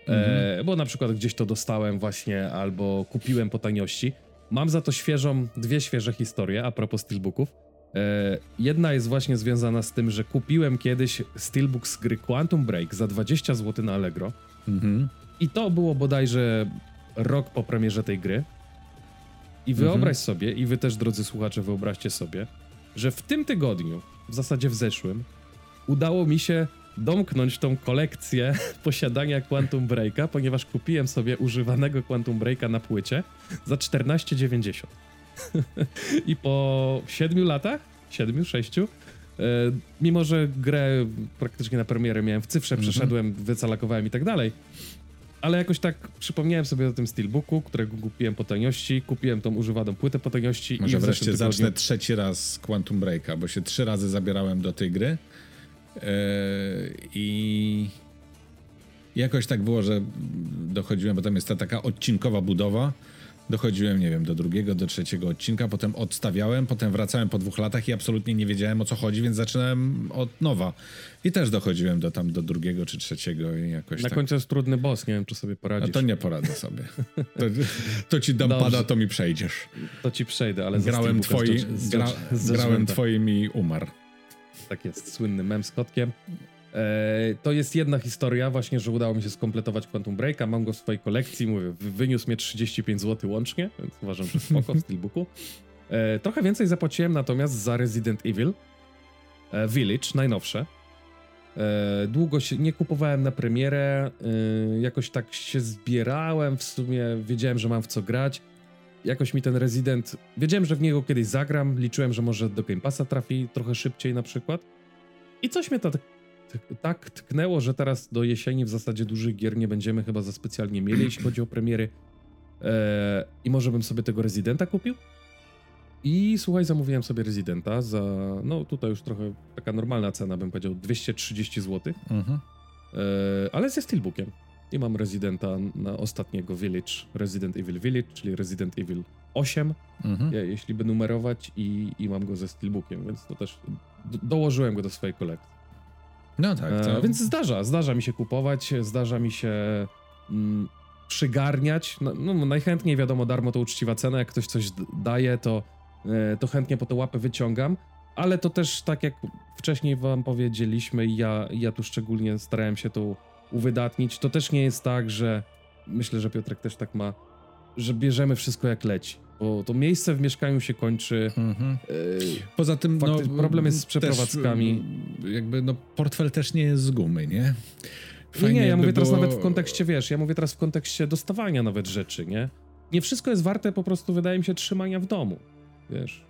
e, mhm. e, bo na przykład gdzieś to dostałem właśnie albo kupiłem po taniości. Mam za to świeżą, dwie świeże historie a propos steelbooków. E, jedna jest właśnie związana z tym, że kupiłem kiedyś steelbook z gry Quantum Break za 20 zł na Allegro. Mhm. I to było bodajże rok po premierze tej gry. I wyobraź mhm. sobie, i wy też, drodzy słuchacze, wyobraźcie sobie, że w tym tygodniu, w zasadzie w zeszłym, udało mi się domknąć tą kolekcję *laughs* posiadania Quantum Breaka, ponieważ kupiłem sobie używanego Quantum Breaka na płycie za 14,90. *laughs* I po 7 latach, 7, 6, e, mimo że grę praktycznie na premierę miałem w cyfrze, mhm. przeszedłem, wycalakowałem i tak dalej, ale jakoś tak przypomniałem sobie o tym Steelbooku, którego kupiłem po taniości, kupiłem tą używaną płytę po taniości. Może i wreszcie tygodniu... zacznę trzeci raz Quantum Breaka, bo się trzy razy zabierałem do tej gry yy, i jakoś tak było, że dochodziłem, bo tam jest ta taka odcinkowa budowa, Dochodziłem, nie wiem, do drugiego, do trzeciego odcinka, potem odstawiałem, potem wracałem po dwóch latach i absolutnie nie wiedziałem o co chodzi, więc zaczynałem od nowa. I też dochodziłem do tam do drugiego czy trzeciego i jakoś Na tak... końcu jest trudny boss, nie wiem, czy sobie poradzisz. A to nie poradzę sobie. To, to ci dam Dobrze. pada, to mi przejdziesz. To ci przejdę, ale grałem, twoi, z, gra, z grałem twoim i umarł. Tak jest, słynny mem z kotkiem. E, to jest jedna historia, właśnie, że udało mi się skompletować Quantum Breaka. Mam go w swojej kolekcji, mówię, wyniósł mnie 35 zł łącznie, więc uważam, że spoko w Steelbooku. E, trochę więcej zapłaciłem natomiast za Resident Evil e, Village, najnowsze. Długo się nie kupowałem na premierę, jakoś tak się zbierałem, w sumie wiedziałem, że mam w co grać. Jakoś mi ten Resident, wiedziałem, że w niego kiedyś zagram, liczyłem, że może do Game Passa trafi trochę szybciej na przykład. I coś mnie to tak tak tknęło, że teraz do jesieni w zasadzie dużych gier nie będziemy chyba za specjalnie mieli, jeśli chodzi o premiery. Eee, I może bym sobie tego Residenta kupił? I słuchaj, zamówiłem sobie Residenta za, no tutaj już trochę taka normalna cena, bym powiedział, 230 zł. Mhm. Eee, ale ze Steelbookiem. I mam Residenta na ostatniego Village, Resident Evil Village, czyli Resident Evil 8, mhm. jeśli by numerować, i, i mam go ze Steelbookiem, więc to też do, dołożyłem go do swojej kolekcji. No tak. E, więc zdarza, zdarza mi się kupować, zdarza mi się mm, przygarniać. No, no, najchętniej wiadomo, darmo to uczciwa cena, jak ktoś coś daje, to, e, to chętnie po te łapy wyciągam. Ale to też tak jak wcześniej wam powiedzieliśmy, ja, ja tu szczególnie starałem się to uwydatnić, to też nie jest tak, że myślę, że Piotrek też tak ma, że bierzemy wszystko jak leci bo to miejsce w mieszkaniu się kończy. Mhm. Poza tym no, problem jest z przeprowadzkami. Też, jakby no, portfel też nie jest z gumy, nie? Fajnie nie, ja mówię teraz nawet w kontekście, wiesz, ja mówię teraz w kontekście dostawania nawet rzeczy, nie? Nie wszystko jest warte po prostu, wydaje mi się, trzymania w domu, wiesz.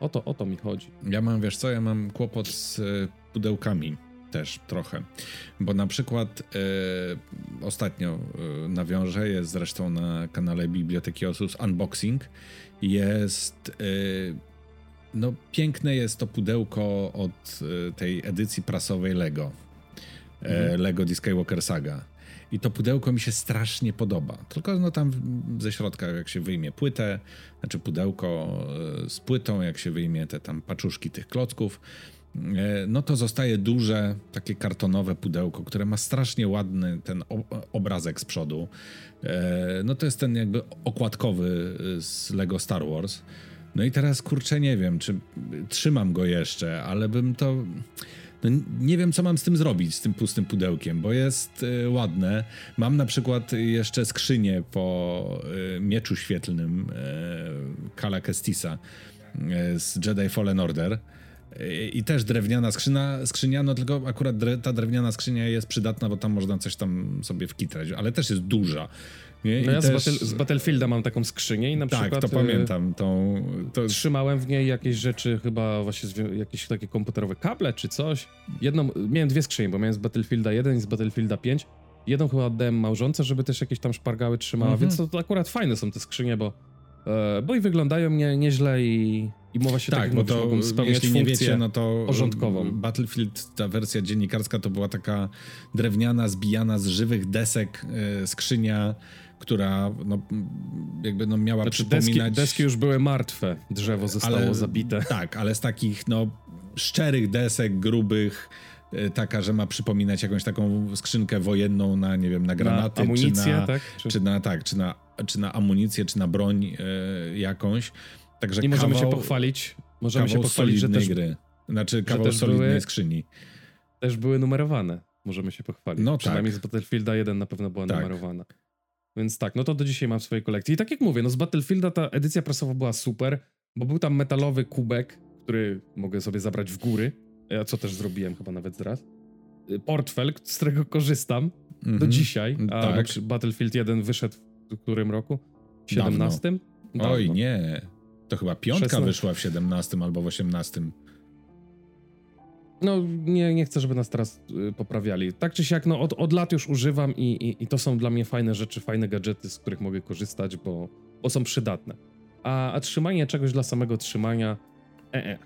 O to, o to mi chodzi. Ja mam, wiesz co, ja mam kłopot z e, pudełkami też trochę, bo na przykład e, ostatnio e, nawiążę, jest zresztą na kanale Biblioteki Osus Unboxing, jest e, no piękne jest to pudełko od e, tej edycji prasowej Lego. mhm. Lego The Skywalker Saga. I to pudełko mi się strasznie podoba. Tylko no tam ze środka, jak się wyjmie płytę, znaczy pudełko e, z płytą, jak się wyjmie te tam paczuszki tych klocków, e, no to zostaje duże, takie kartonowe pudełko, które ma strasznie ładny ten obrazek z przodu. E, no to jest ten jakby okładkowy z Lego Star Wars. No i teraz kurczę, nie wiem, czy trzymam go jeszcze, ale bym to no nie wiem, co mam z tym zrobić, z tym pustym pudełkiem, bo jest ładne. Mam na przykład jeszcze skrzynię po mieczu świetlnym Kala Kestisa z Jedi Fallen Order. I też drewniana skrzynia, skrzynia, no tylko akurat dre, ta drewniana skrzynia jest przydatna, bo tam można coś tam sobie wkitrać, ale też jest duża. Nie? No ja też... z, Battle, z, Battlefielda mam taką skrzynię i na tak, przykład... Tak, to pamiętam. Tą, to... Trzymałem w niej jakieś rzeczy, chyba właśnie jakieś takie komputerowe kable czy coś. Jedną, miałem dwie skrzynie, bo miałem z Battlefielda 1 i z Battlefielda 5. Jedną chyba oddałem małżonce, żeby też jakieś tam szpargały trzymała, mhm. więc to, to, akurat fajne są te skrzynie, bo, e, bo i wyglądają nie, nieźle i, i mowa się tak, tak bo to, spełniać jeśli nie wiecie, no to porządkową. Battlefield, ta wersja dziennikarska to była taka drewniana, zbijana z żywych desek e, skrzynia, która no, jakby no miała znaczy, przypominać... Deski, deski już były martwe, drzewo zostało ale, zabite. *laughs* Tak, ale z takich no szczerych desek, grubych, e, taka, że ma przypominać jakąś taką skrzynkę wojenną na, nie wiem, na granaty, na amunicję, czy na, tak? Czy... czy... na, tak, czy na, czy na amunicję, czy na broń e, jakąś. Także I możemy się pochwalić, możemy się pochwalić, że też, gry. Znaczy kawał solidnej były, skrzyni. Też były numerowane, możemy się pochwalić. No Przynajmniej tak. z Battlefielda 1 na pewno była tak. numerowana. Więc tak, no to do dzisiaj mam w swojej kolekcji. I tak jak mówię, no z Battlefielda ta edycja prasowa była super, bo był tam metalowy kubek, który mogę sobie zabrać w góry, ja co też zrobiłem chyba nawet raz. Y, portfel, z którego korzystam mm -hmm. do mhm. dzisiaj, a tak. Battlefield 1 wyszedł w którym roku? W 17? Dawno. Dawno. Oj, nie. To chyba piątka 16. wyszła w 17 albo w 18. No, nie, nie chcę, żeby nas teraz y, poprawiali. Tak czy siak, no, od, od lat już używam i, i, i, to są dla mnie fajne rzeczy, fajne gadżety, z których mogę korzystać, bo, bo są przydatne. A, a trzymanie czegoś dla samego trzymania, e, e,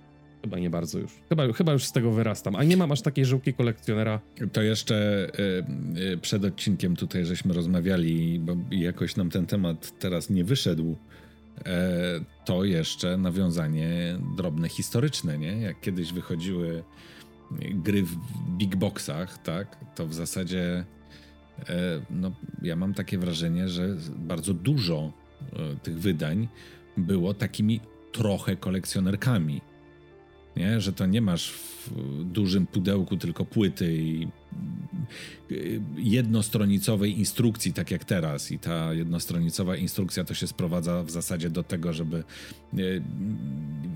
chyba nie bardzo już. Chyba, chyba już z tego wyrastam. A nie mam aż takiej żyłki kolekcjonera. To jeszcze y, y, przed odcinkiem tutaj żeśmy rozmawiali, bo jakoś nam ten temat teraz nie wyszedł. E, to jeszcze nawiązanie drobne historyczne, nie? Jak kiedyś wychodziły gry w big boxach, tak, to w zasadzie e, no, ja mam takie wrażenie, że bardzo dużo e, tych wydań było takimi trochę kolekcjonerkami. Nie? Że to nie masz w dużym pudełku tylko płyty i jednostronicowej instrukcji, tak jak teraz. I ta jednostronicowa instrukcja to się sprowadza w zasadzie do tego, żeby y,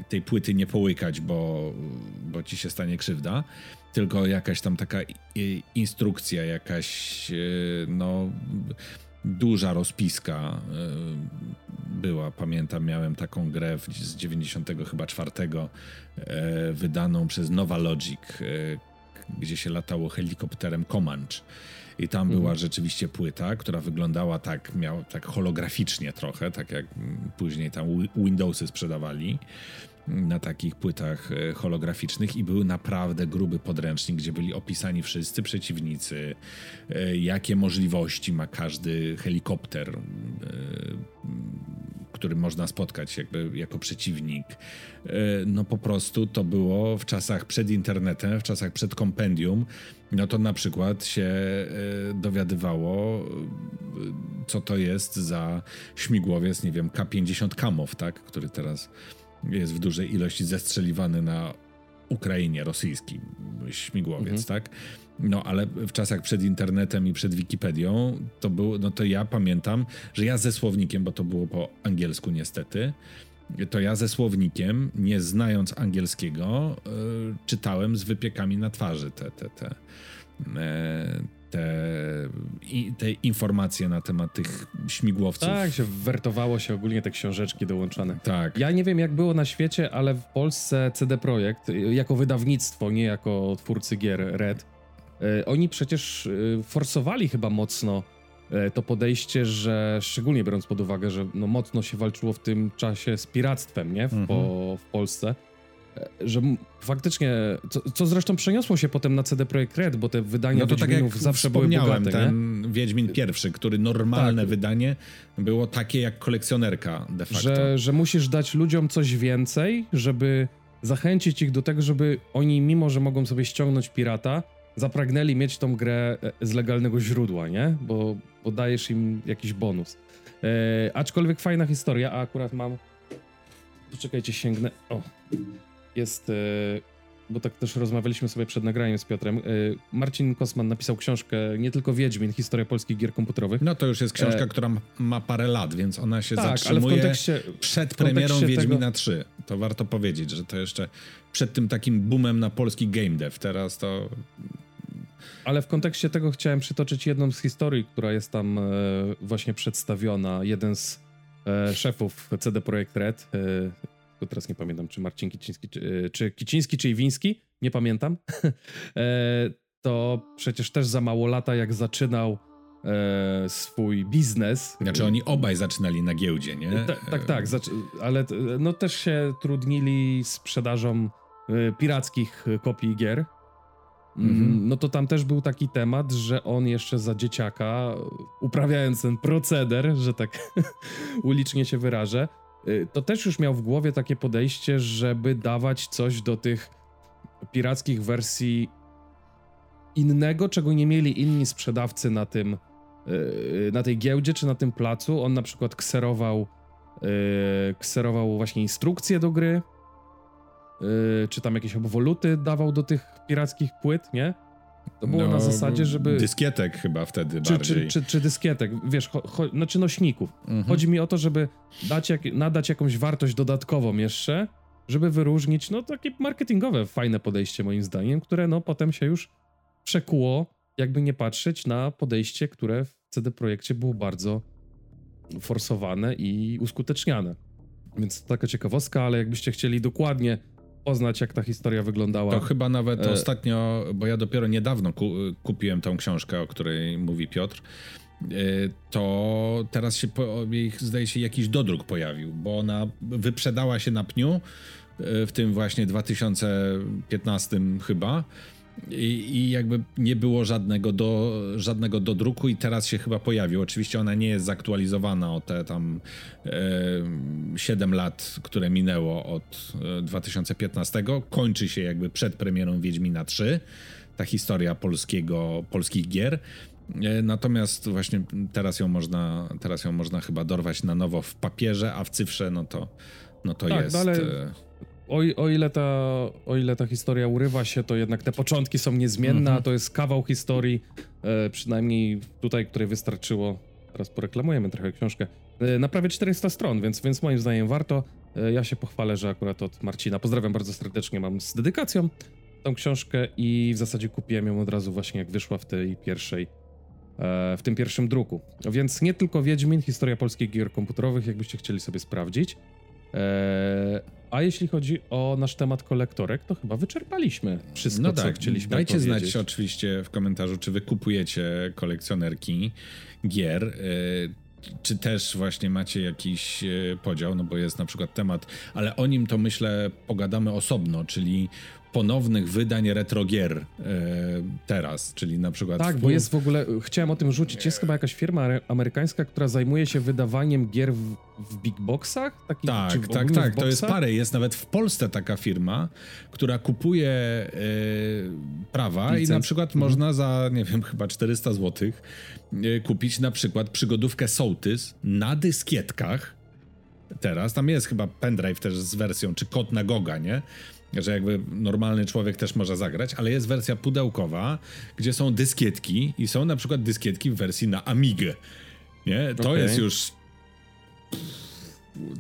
tej płyty nie połykać, bo, bo ci się stanie krzywda. Tylko jakaś tam taka instrukcja, jakaś no duża rozpiska była. Pamiętam, miałem taką grę z 90 chyba czwartego e, wydaną przez Nova Logic, e, gdzie się latało helikopterem Comanche. I tam była mhm. rzeczywiście płyta, która wyglądała tak, miał tak holograficznie trochę, tak jak później tam Windowsy sprzedawali na takich płytach e, holograficznych i był naprawdę gruby podręcznik, gdzie byli opisani wszyscy przeciwnicy, e, jakie możliwości ma każdy helikopter, e, który można spotkać jakby jako przeciwnik. No po prostu to było w czasach przed internetem, w czasach przed kompendium, no to na przykład się dowiadywało, co to jest za śmigłowiec, nie wiem, K-50 Kamow, tak, który teraz jest w dużej ilości zestrzeliwany na Ukrainie rosyjski śmigłowiec, mhm. tak? No, ale w czasach przed internetem i przed Wikipedią to było, no to ja pamiętam, że ja ze słownikiem, bo to było po angielsku niestety, to ja ze słownikiem, nie znając angielskiego, yy, czytałem z wypiekami na twarzy te, te, te, e, te, i, te informacje na temat tych śmigłowców. Tak, się wertowało się ogólnie te książeczki dołączane. Tak. Ja nie wiem, jak było na świecie, ale w Polsce CD Projekt, jako wydawnictwo, nie jako twórcy gier Red, e, oni przecież e, forsowali chyba mocno to podejście, że szczególnie biorąc pod uwagę, że no mocno się walczyło w tym czasie z piractwem, nie? W, mhm. po, w Polsce że faktycznie, co, co, zresztą przeniosło się potem na CD Projekt Red, bo te wydania no to tak jak zawsze były bogate, ten nie? Wiedźmin pierwszy, który normalne tak. wydanie było takie jak kolekcjonerka de facto. Że, że musisz dać ludziom coś więcej, żeby zachęcić ich do tego, żeby oni, mimo że mogą sobie ściągnąć pirata, zapragnęli mieć tą grę e, z legalnego źródła, nie? Bo, bo dajesz im jakiś bonus. E, aczkolwiek fajna historia, a akurat mam. Poczekajcie, sięgnę. O, jest. E, bo tak też rozmawialiśmy sobie przed nagraniem z Piotrem. E, Marcin Kosman napisał książkę nie tylko Wiedźmin, historia polskich gier komputerowych. No to już jest książka, e... która ma parę lat, więc ona się tak, zatrzymuje ale w kontekście, przed premierą Wiedźmina tego... 3. To warto powiedzieć, że to jeszcze przed tym takim boomem na polski game dev. Teraz to ale w kontekście tego chciałem przytoczyć jedną z historii, która jest tam e, właśnie przedstawiona. Jeden z szefów CD Projekt Red, e, teraz nie pamiętam, czy Marcin Kiciński, czy, e, czy Kiciński, czy Iwiński, nie pamiętam, *laughs* e, to przecież też za mało lata, jak zaczynał e, swój biznes. Znaczy oni obaj zaczynali na giełdzie, nie? Ta, tak, tak, ale no też się trudnili sprzedażą pirackich kopii gier. Mhm. No to tam też był taki temat, że on jeszcze za dzieciaka, uprawiając ten proceder, że tak *laughs* ulicznie się wyrażę, to też już miał w głowie takie podejście, żeby dawać coś do tych pirackich wersji innego, czego nie mieli inni sprzedawcy na tym, y, na tej giełdzie czy na tym placu. On na przykład kserował, y, kserował właśnie instrukcje do gry, czy tam jakieś obwoluty dawał do tych pirackich płyt, nie? To było no, na zasadzie, żeby... Dyskietek chyba wtedy czy, bardziej. Czy, czy, czy dyskietek, wiesz, cho, cho, znaczy nośników. Mhm. Chodzi mi o to, żeby dać jak, nadać jakąś wartość dodatkową jeszcze, żeby wyróżnić, no takie marketingowe, fajne podejście moim zdaniem, które no potem się już przekuło, jakby nie patrzeć na podejście, które w CD Projekcie było bardzo forsowane i uskuteczniane. Więc to taka ciekawostka, ale jakbyście chcieli dokładnie poznać, jak ta historia wyglądała. To chyba nawet e... ostatnio, bo ja dopiero niedawno ku, kupiłem tą książkę, o której mówi Piotr. E, to teraz się, zdaje się, jakiś dodruk pojawił, bo ona wyprzedała się na pniu e, w tym właśnie 2015 chyba i, I, jakby nie było żadnego, do, żadnego dodruku i teraz się chyba pojawił. Oczywiście ona nie jest zaktualizowana o te tam e, 7 lat, które minęło od e, 2015. Kończy się jakby przed premierą Wiedźmina 3, ta historia polskiego, polskich gier. E, natomiast właśnie teraz ją można, teraz ją można chyba dorwać na nowo w papierze, a w cyfrze no to, no to tak, jest... No ale e, o, o, ile ta, o ile ta historia urywa się, to jednak te początki są niezmienne, a to jest kawał historii, e, przynajmniej tutaj, której wystarczyło, teraz poreklamujemy trochę książkę, e, na prawie 400 stron, więc, więc moim zdaniem warto. E, ja się pochwalę, że akurat od Marcina, pozdrawiam bardzo serdecznie, mam z dedykacją tą książkę i w zasadzie kupiłem ją od razu właśnie jak wyszła w tej pierwszej, e, w tym pierwszym druku. Więc nie tylko Wiedźmin, historia polskich gier komputerowych, jakbyście chcieli sobie sprawdzić, E, a jeśli chodzi o nasz temat kolektorek, to chyba wyczerpaliśmy wszystko, no tak, co chcieliśmy Dajcie powiedzieć. znać oczywiście w komentarzu, czy wy kupujecie kolekcjonerki gier, e, czy też właśnie macie jakiś e, podział, no bo jest na przykład temat, ale o nim to myślę pogadamy osobno, czyli ponownych wydań retrogier e, teraz, czyli na przykład... Tak, bo jest w ogóle, chciałem o tym rzucić, jest chyba jakaś firma amerykańska, która zajmuje się wydawaniem gier w, w big boxach? Taki, tak, tak, tak, to jest parę. Jest nawet w Polsce taka firma, która kupuje e, prawa Licenc. i na przykład mhm. można za, nie wiem, chyba 400 zł e, kupić na przykład przygodówkę Sołtys na dyskietkach, teraz. Tam jest chyba pendrive też z wersją, czy kod na Goga, nie? Że jakby normalny człowiek też może zagrać, ale jest wersja pudełkowa, gdzie są dyskietki i są na przykład dyskietki w wersji na Amigę. Nie? To okay. jest już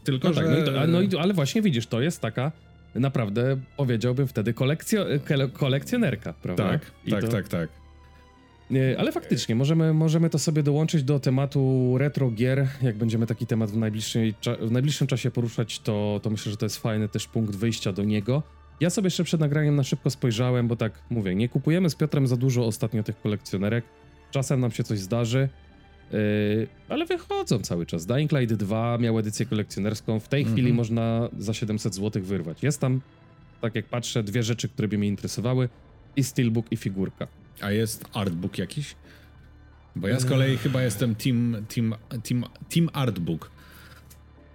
tylko, no tak, no, i to, no i, ale właśnie widzisz, to jest taka naprawdę, powiedziałbym wtedy, kolekcjo, kolekcjonerka, prawda? Tak, I tak, to... tak, tak. Ale faktycznie, możemy, możemy to sobie dołączyć do tematu retro gier. Jak będziemy taki temat w, w najbliższym czasie poruszać, to, to myślę, że to jest fajny też punkt wyjścia do niego. Ja sobie jeszcze przed nagraniem na szybko spojrzałem, bo tak mówię, nie kupujemy z Piotrem za dużo ostatnio tych kolekcjonerek. Czasem nam się coś zdarzy, yy, ale wychodzą cały czas. Dying Light 2 miał edycję kolekcjonerską, w tej mhm. chwili można za 700 zł wyrwać. Jest tam tak jak patrzę, dwie rzeczy, które by mnie interesowały i steelbook i figurka. A jest artbook jakiś? Bo ja z kolei chyba jestem team, team, team, team artbook.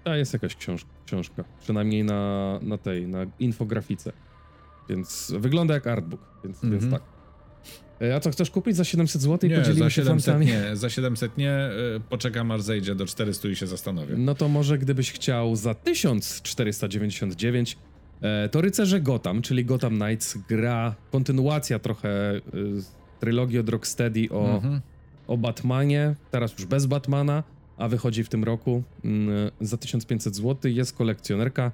A jest jakaś książ książka, przynajmniej na, na tej, na infografice. Więc wygląda jak artbook, więc, więc Mhm. tak. E, A co, chcesz kupić za 700 zł i Nie, podzielimy za się 700 fantami? nie, za 700 nie, y, poczekam aż zejdzie do 400 i się zastanowię. No to może gdybyś chciał za 1499, e, to Rycerze Gotham, czyli Gotham Knights, gra, kontynuacja trochę trylogii od Rocksteady o, Mhm. o Batmanie, teraz już bez Batmana, a wychodzi w tym roku mm, za 1500 zł, jest kolekcjonerka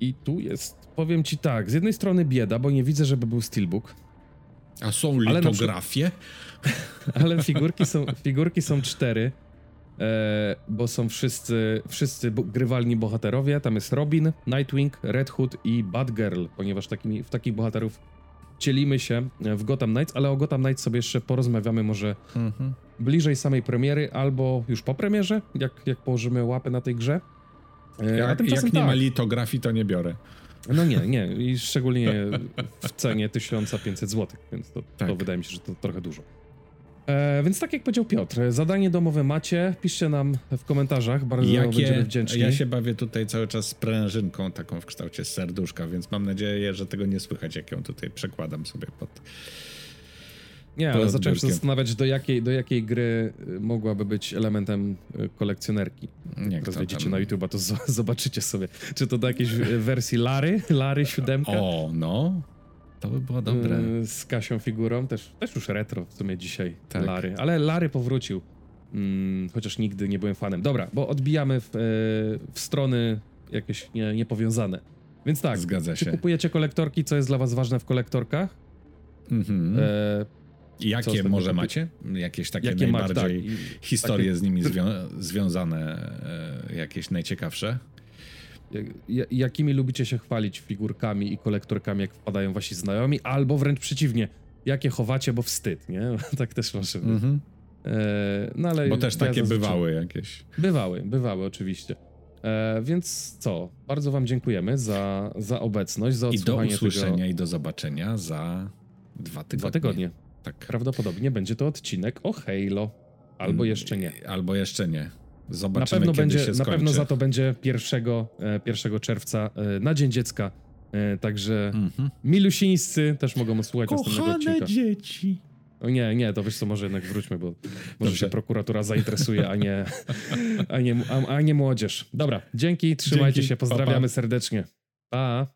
i tu jest, powiem ci tak, z jednej strony bieda, bo nie widzę, żeby był steelbook, A są Ale litografie? *laughs* ale figurki są, figurki są cztery, e, bo są wszyscy, wszyscy grywalni bohaterowie. Tam jest Robin, Nightwing, Red Hood i Batgirl, ponieważ w takich bohaterów cielimy się w Gotham Knights, ale o Gotham Knights sobie jeszcze porozmawiamy może Mhm. bliżej samej premiery, albo już po premierze, jak, jak położymy łapy na tej grze. E, Jak, jak nie tak. ma litografii, to nie biorę. No nie, nie. I *laughs* szczególnie w cenie 1500 zł, więc to, to Tak. wydaje mi się, że to trochę dużo. E, więc tak jak powiedział Piotr, zadanie domowe macie, piszcie nam w komentarzach, bardzo będziemy Jakie, wdzięczni. ja się bawię tutaj cały czas z prężynką taką w kształcie serduszka, więc mam nadzieję, że tego nie słychać, jak ją tutaj przekładam sobie pod... Nie, ale zacząłem się zastanawiać, do jakiej, do jakiej gry y, mogłaby być elementem y, kolekcjonerki. Nie, Jak wejdziecie na YouTube, to *laughs* zobaczycie sobie. Czy to do jakiejś y, wersji Lary, Lary 7? O, no. To by było dobre. Y, Z Kasią figurą, też, też już retro w sumie dzisiaj Tak. Lary, ale Lary powrócił, mm, chociaż nigdy nie byłem fanem. Dobra, bo odbijamy w, e, w strony jakieś nie, niepowiązane. Więc tak, Zgadza czy się. kupujecie kolektorki, co jest dla was ważne w kolektorkach? Mhm. E, Jakie może macie? Jakieś takie jakie tak, najbardziej i- historie takie- z nimi zwią- związane, e, jakieś najciekawsze? Jak- ja- jakimi lubicie się chwalić figurkami i kolektorkami, jak wpadają wasi znajomi, albo wręcz przeciwnie, jakie chowacie, bo wstyd, nie? *laughs* tak też może być. Mhm. E, no ale Bo też ja takie zazwyczaj- bywały jakieś. Bywały, bywały oczywiście. E, więc co? Bardzo wam dziękujemy za, za obecność, za I do odsłuchanie usłyszenia tego. i do zobaczenia za dwa tygodnie. Dwa tygodnie. Tak. Prawdopodobnie będzie to odcinek o Halo. Albo jeszcze nie. Albo jeszcze nie. Na Zobaczymy, pewno, kiedy będzie, na pewno za to będzie 1, e, 1 czerwca e, na Dzień Dziecka. E, także Mhm. milusińscy też mogą słuchać następnego odcinka. dzieci. O nie, nie, to wiesz co, może jednak wróćmy, bo może się prokuratura zainteresuje, a nie, a nie, a, a nie młodzież. Dobra, dzięki, trzymajcie Dzięki, się, pa, pa. pozdrawiamy serdecznie. Pa!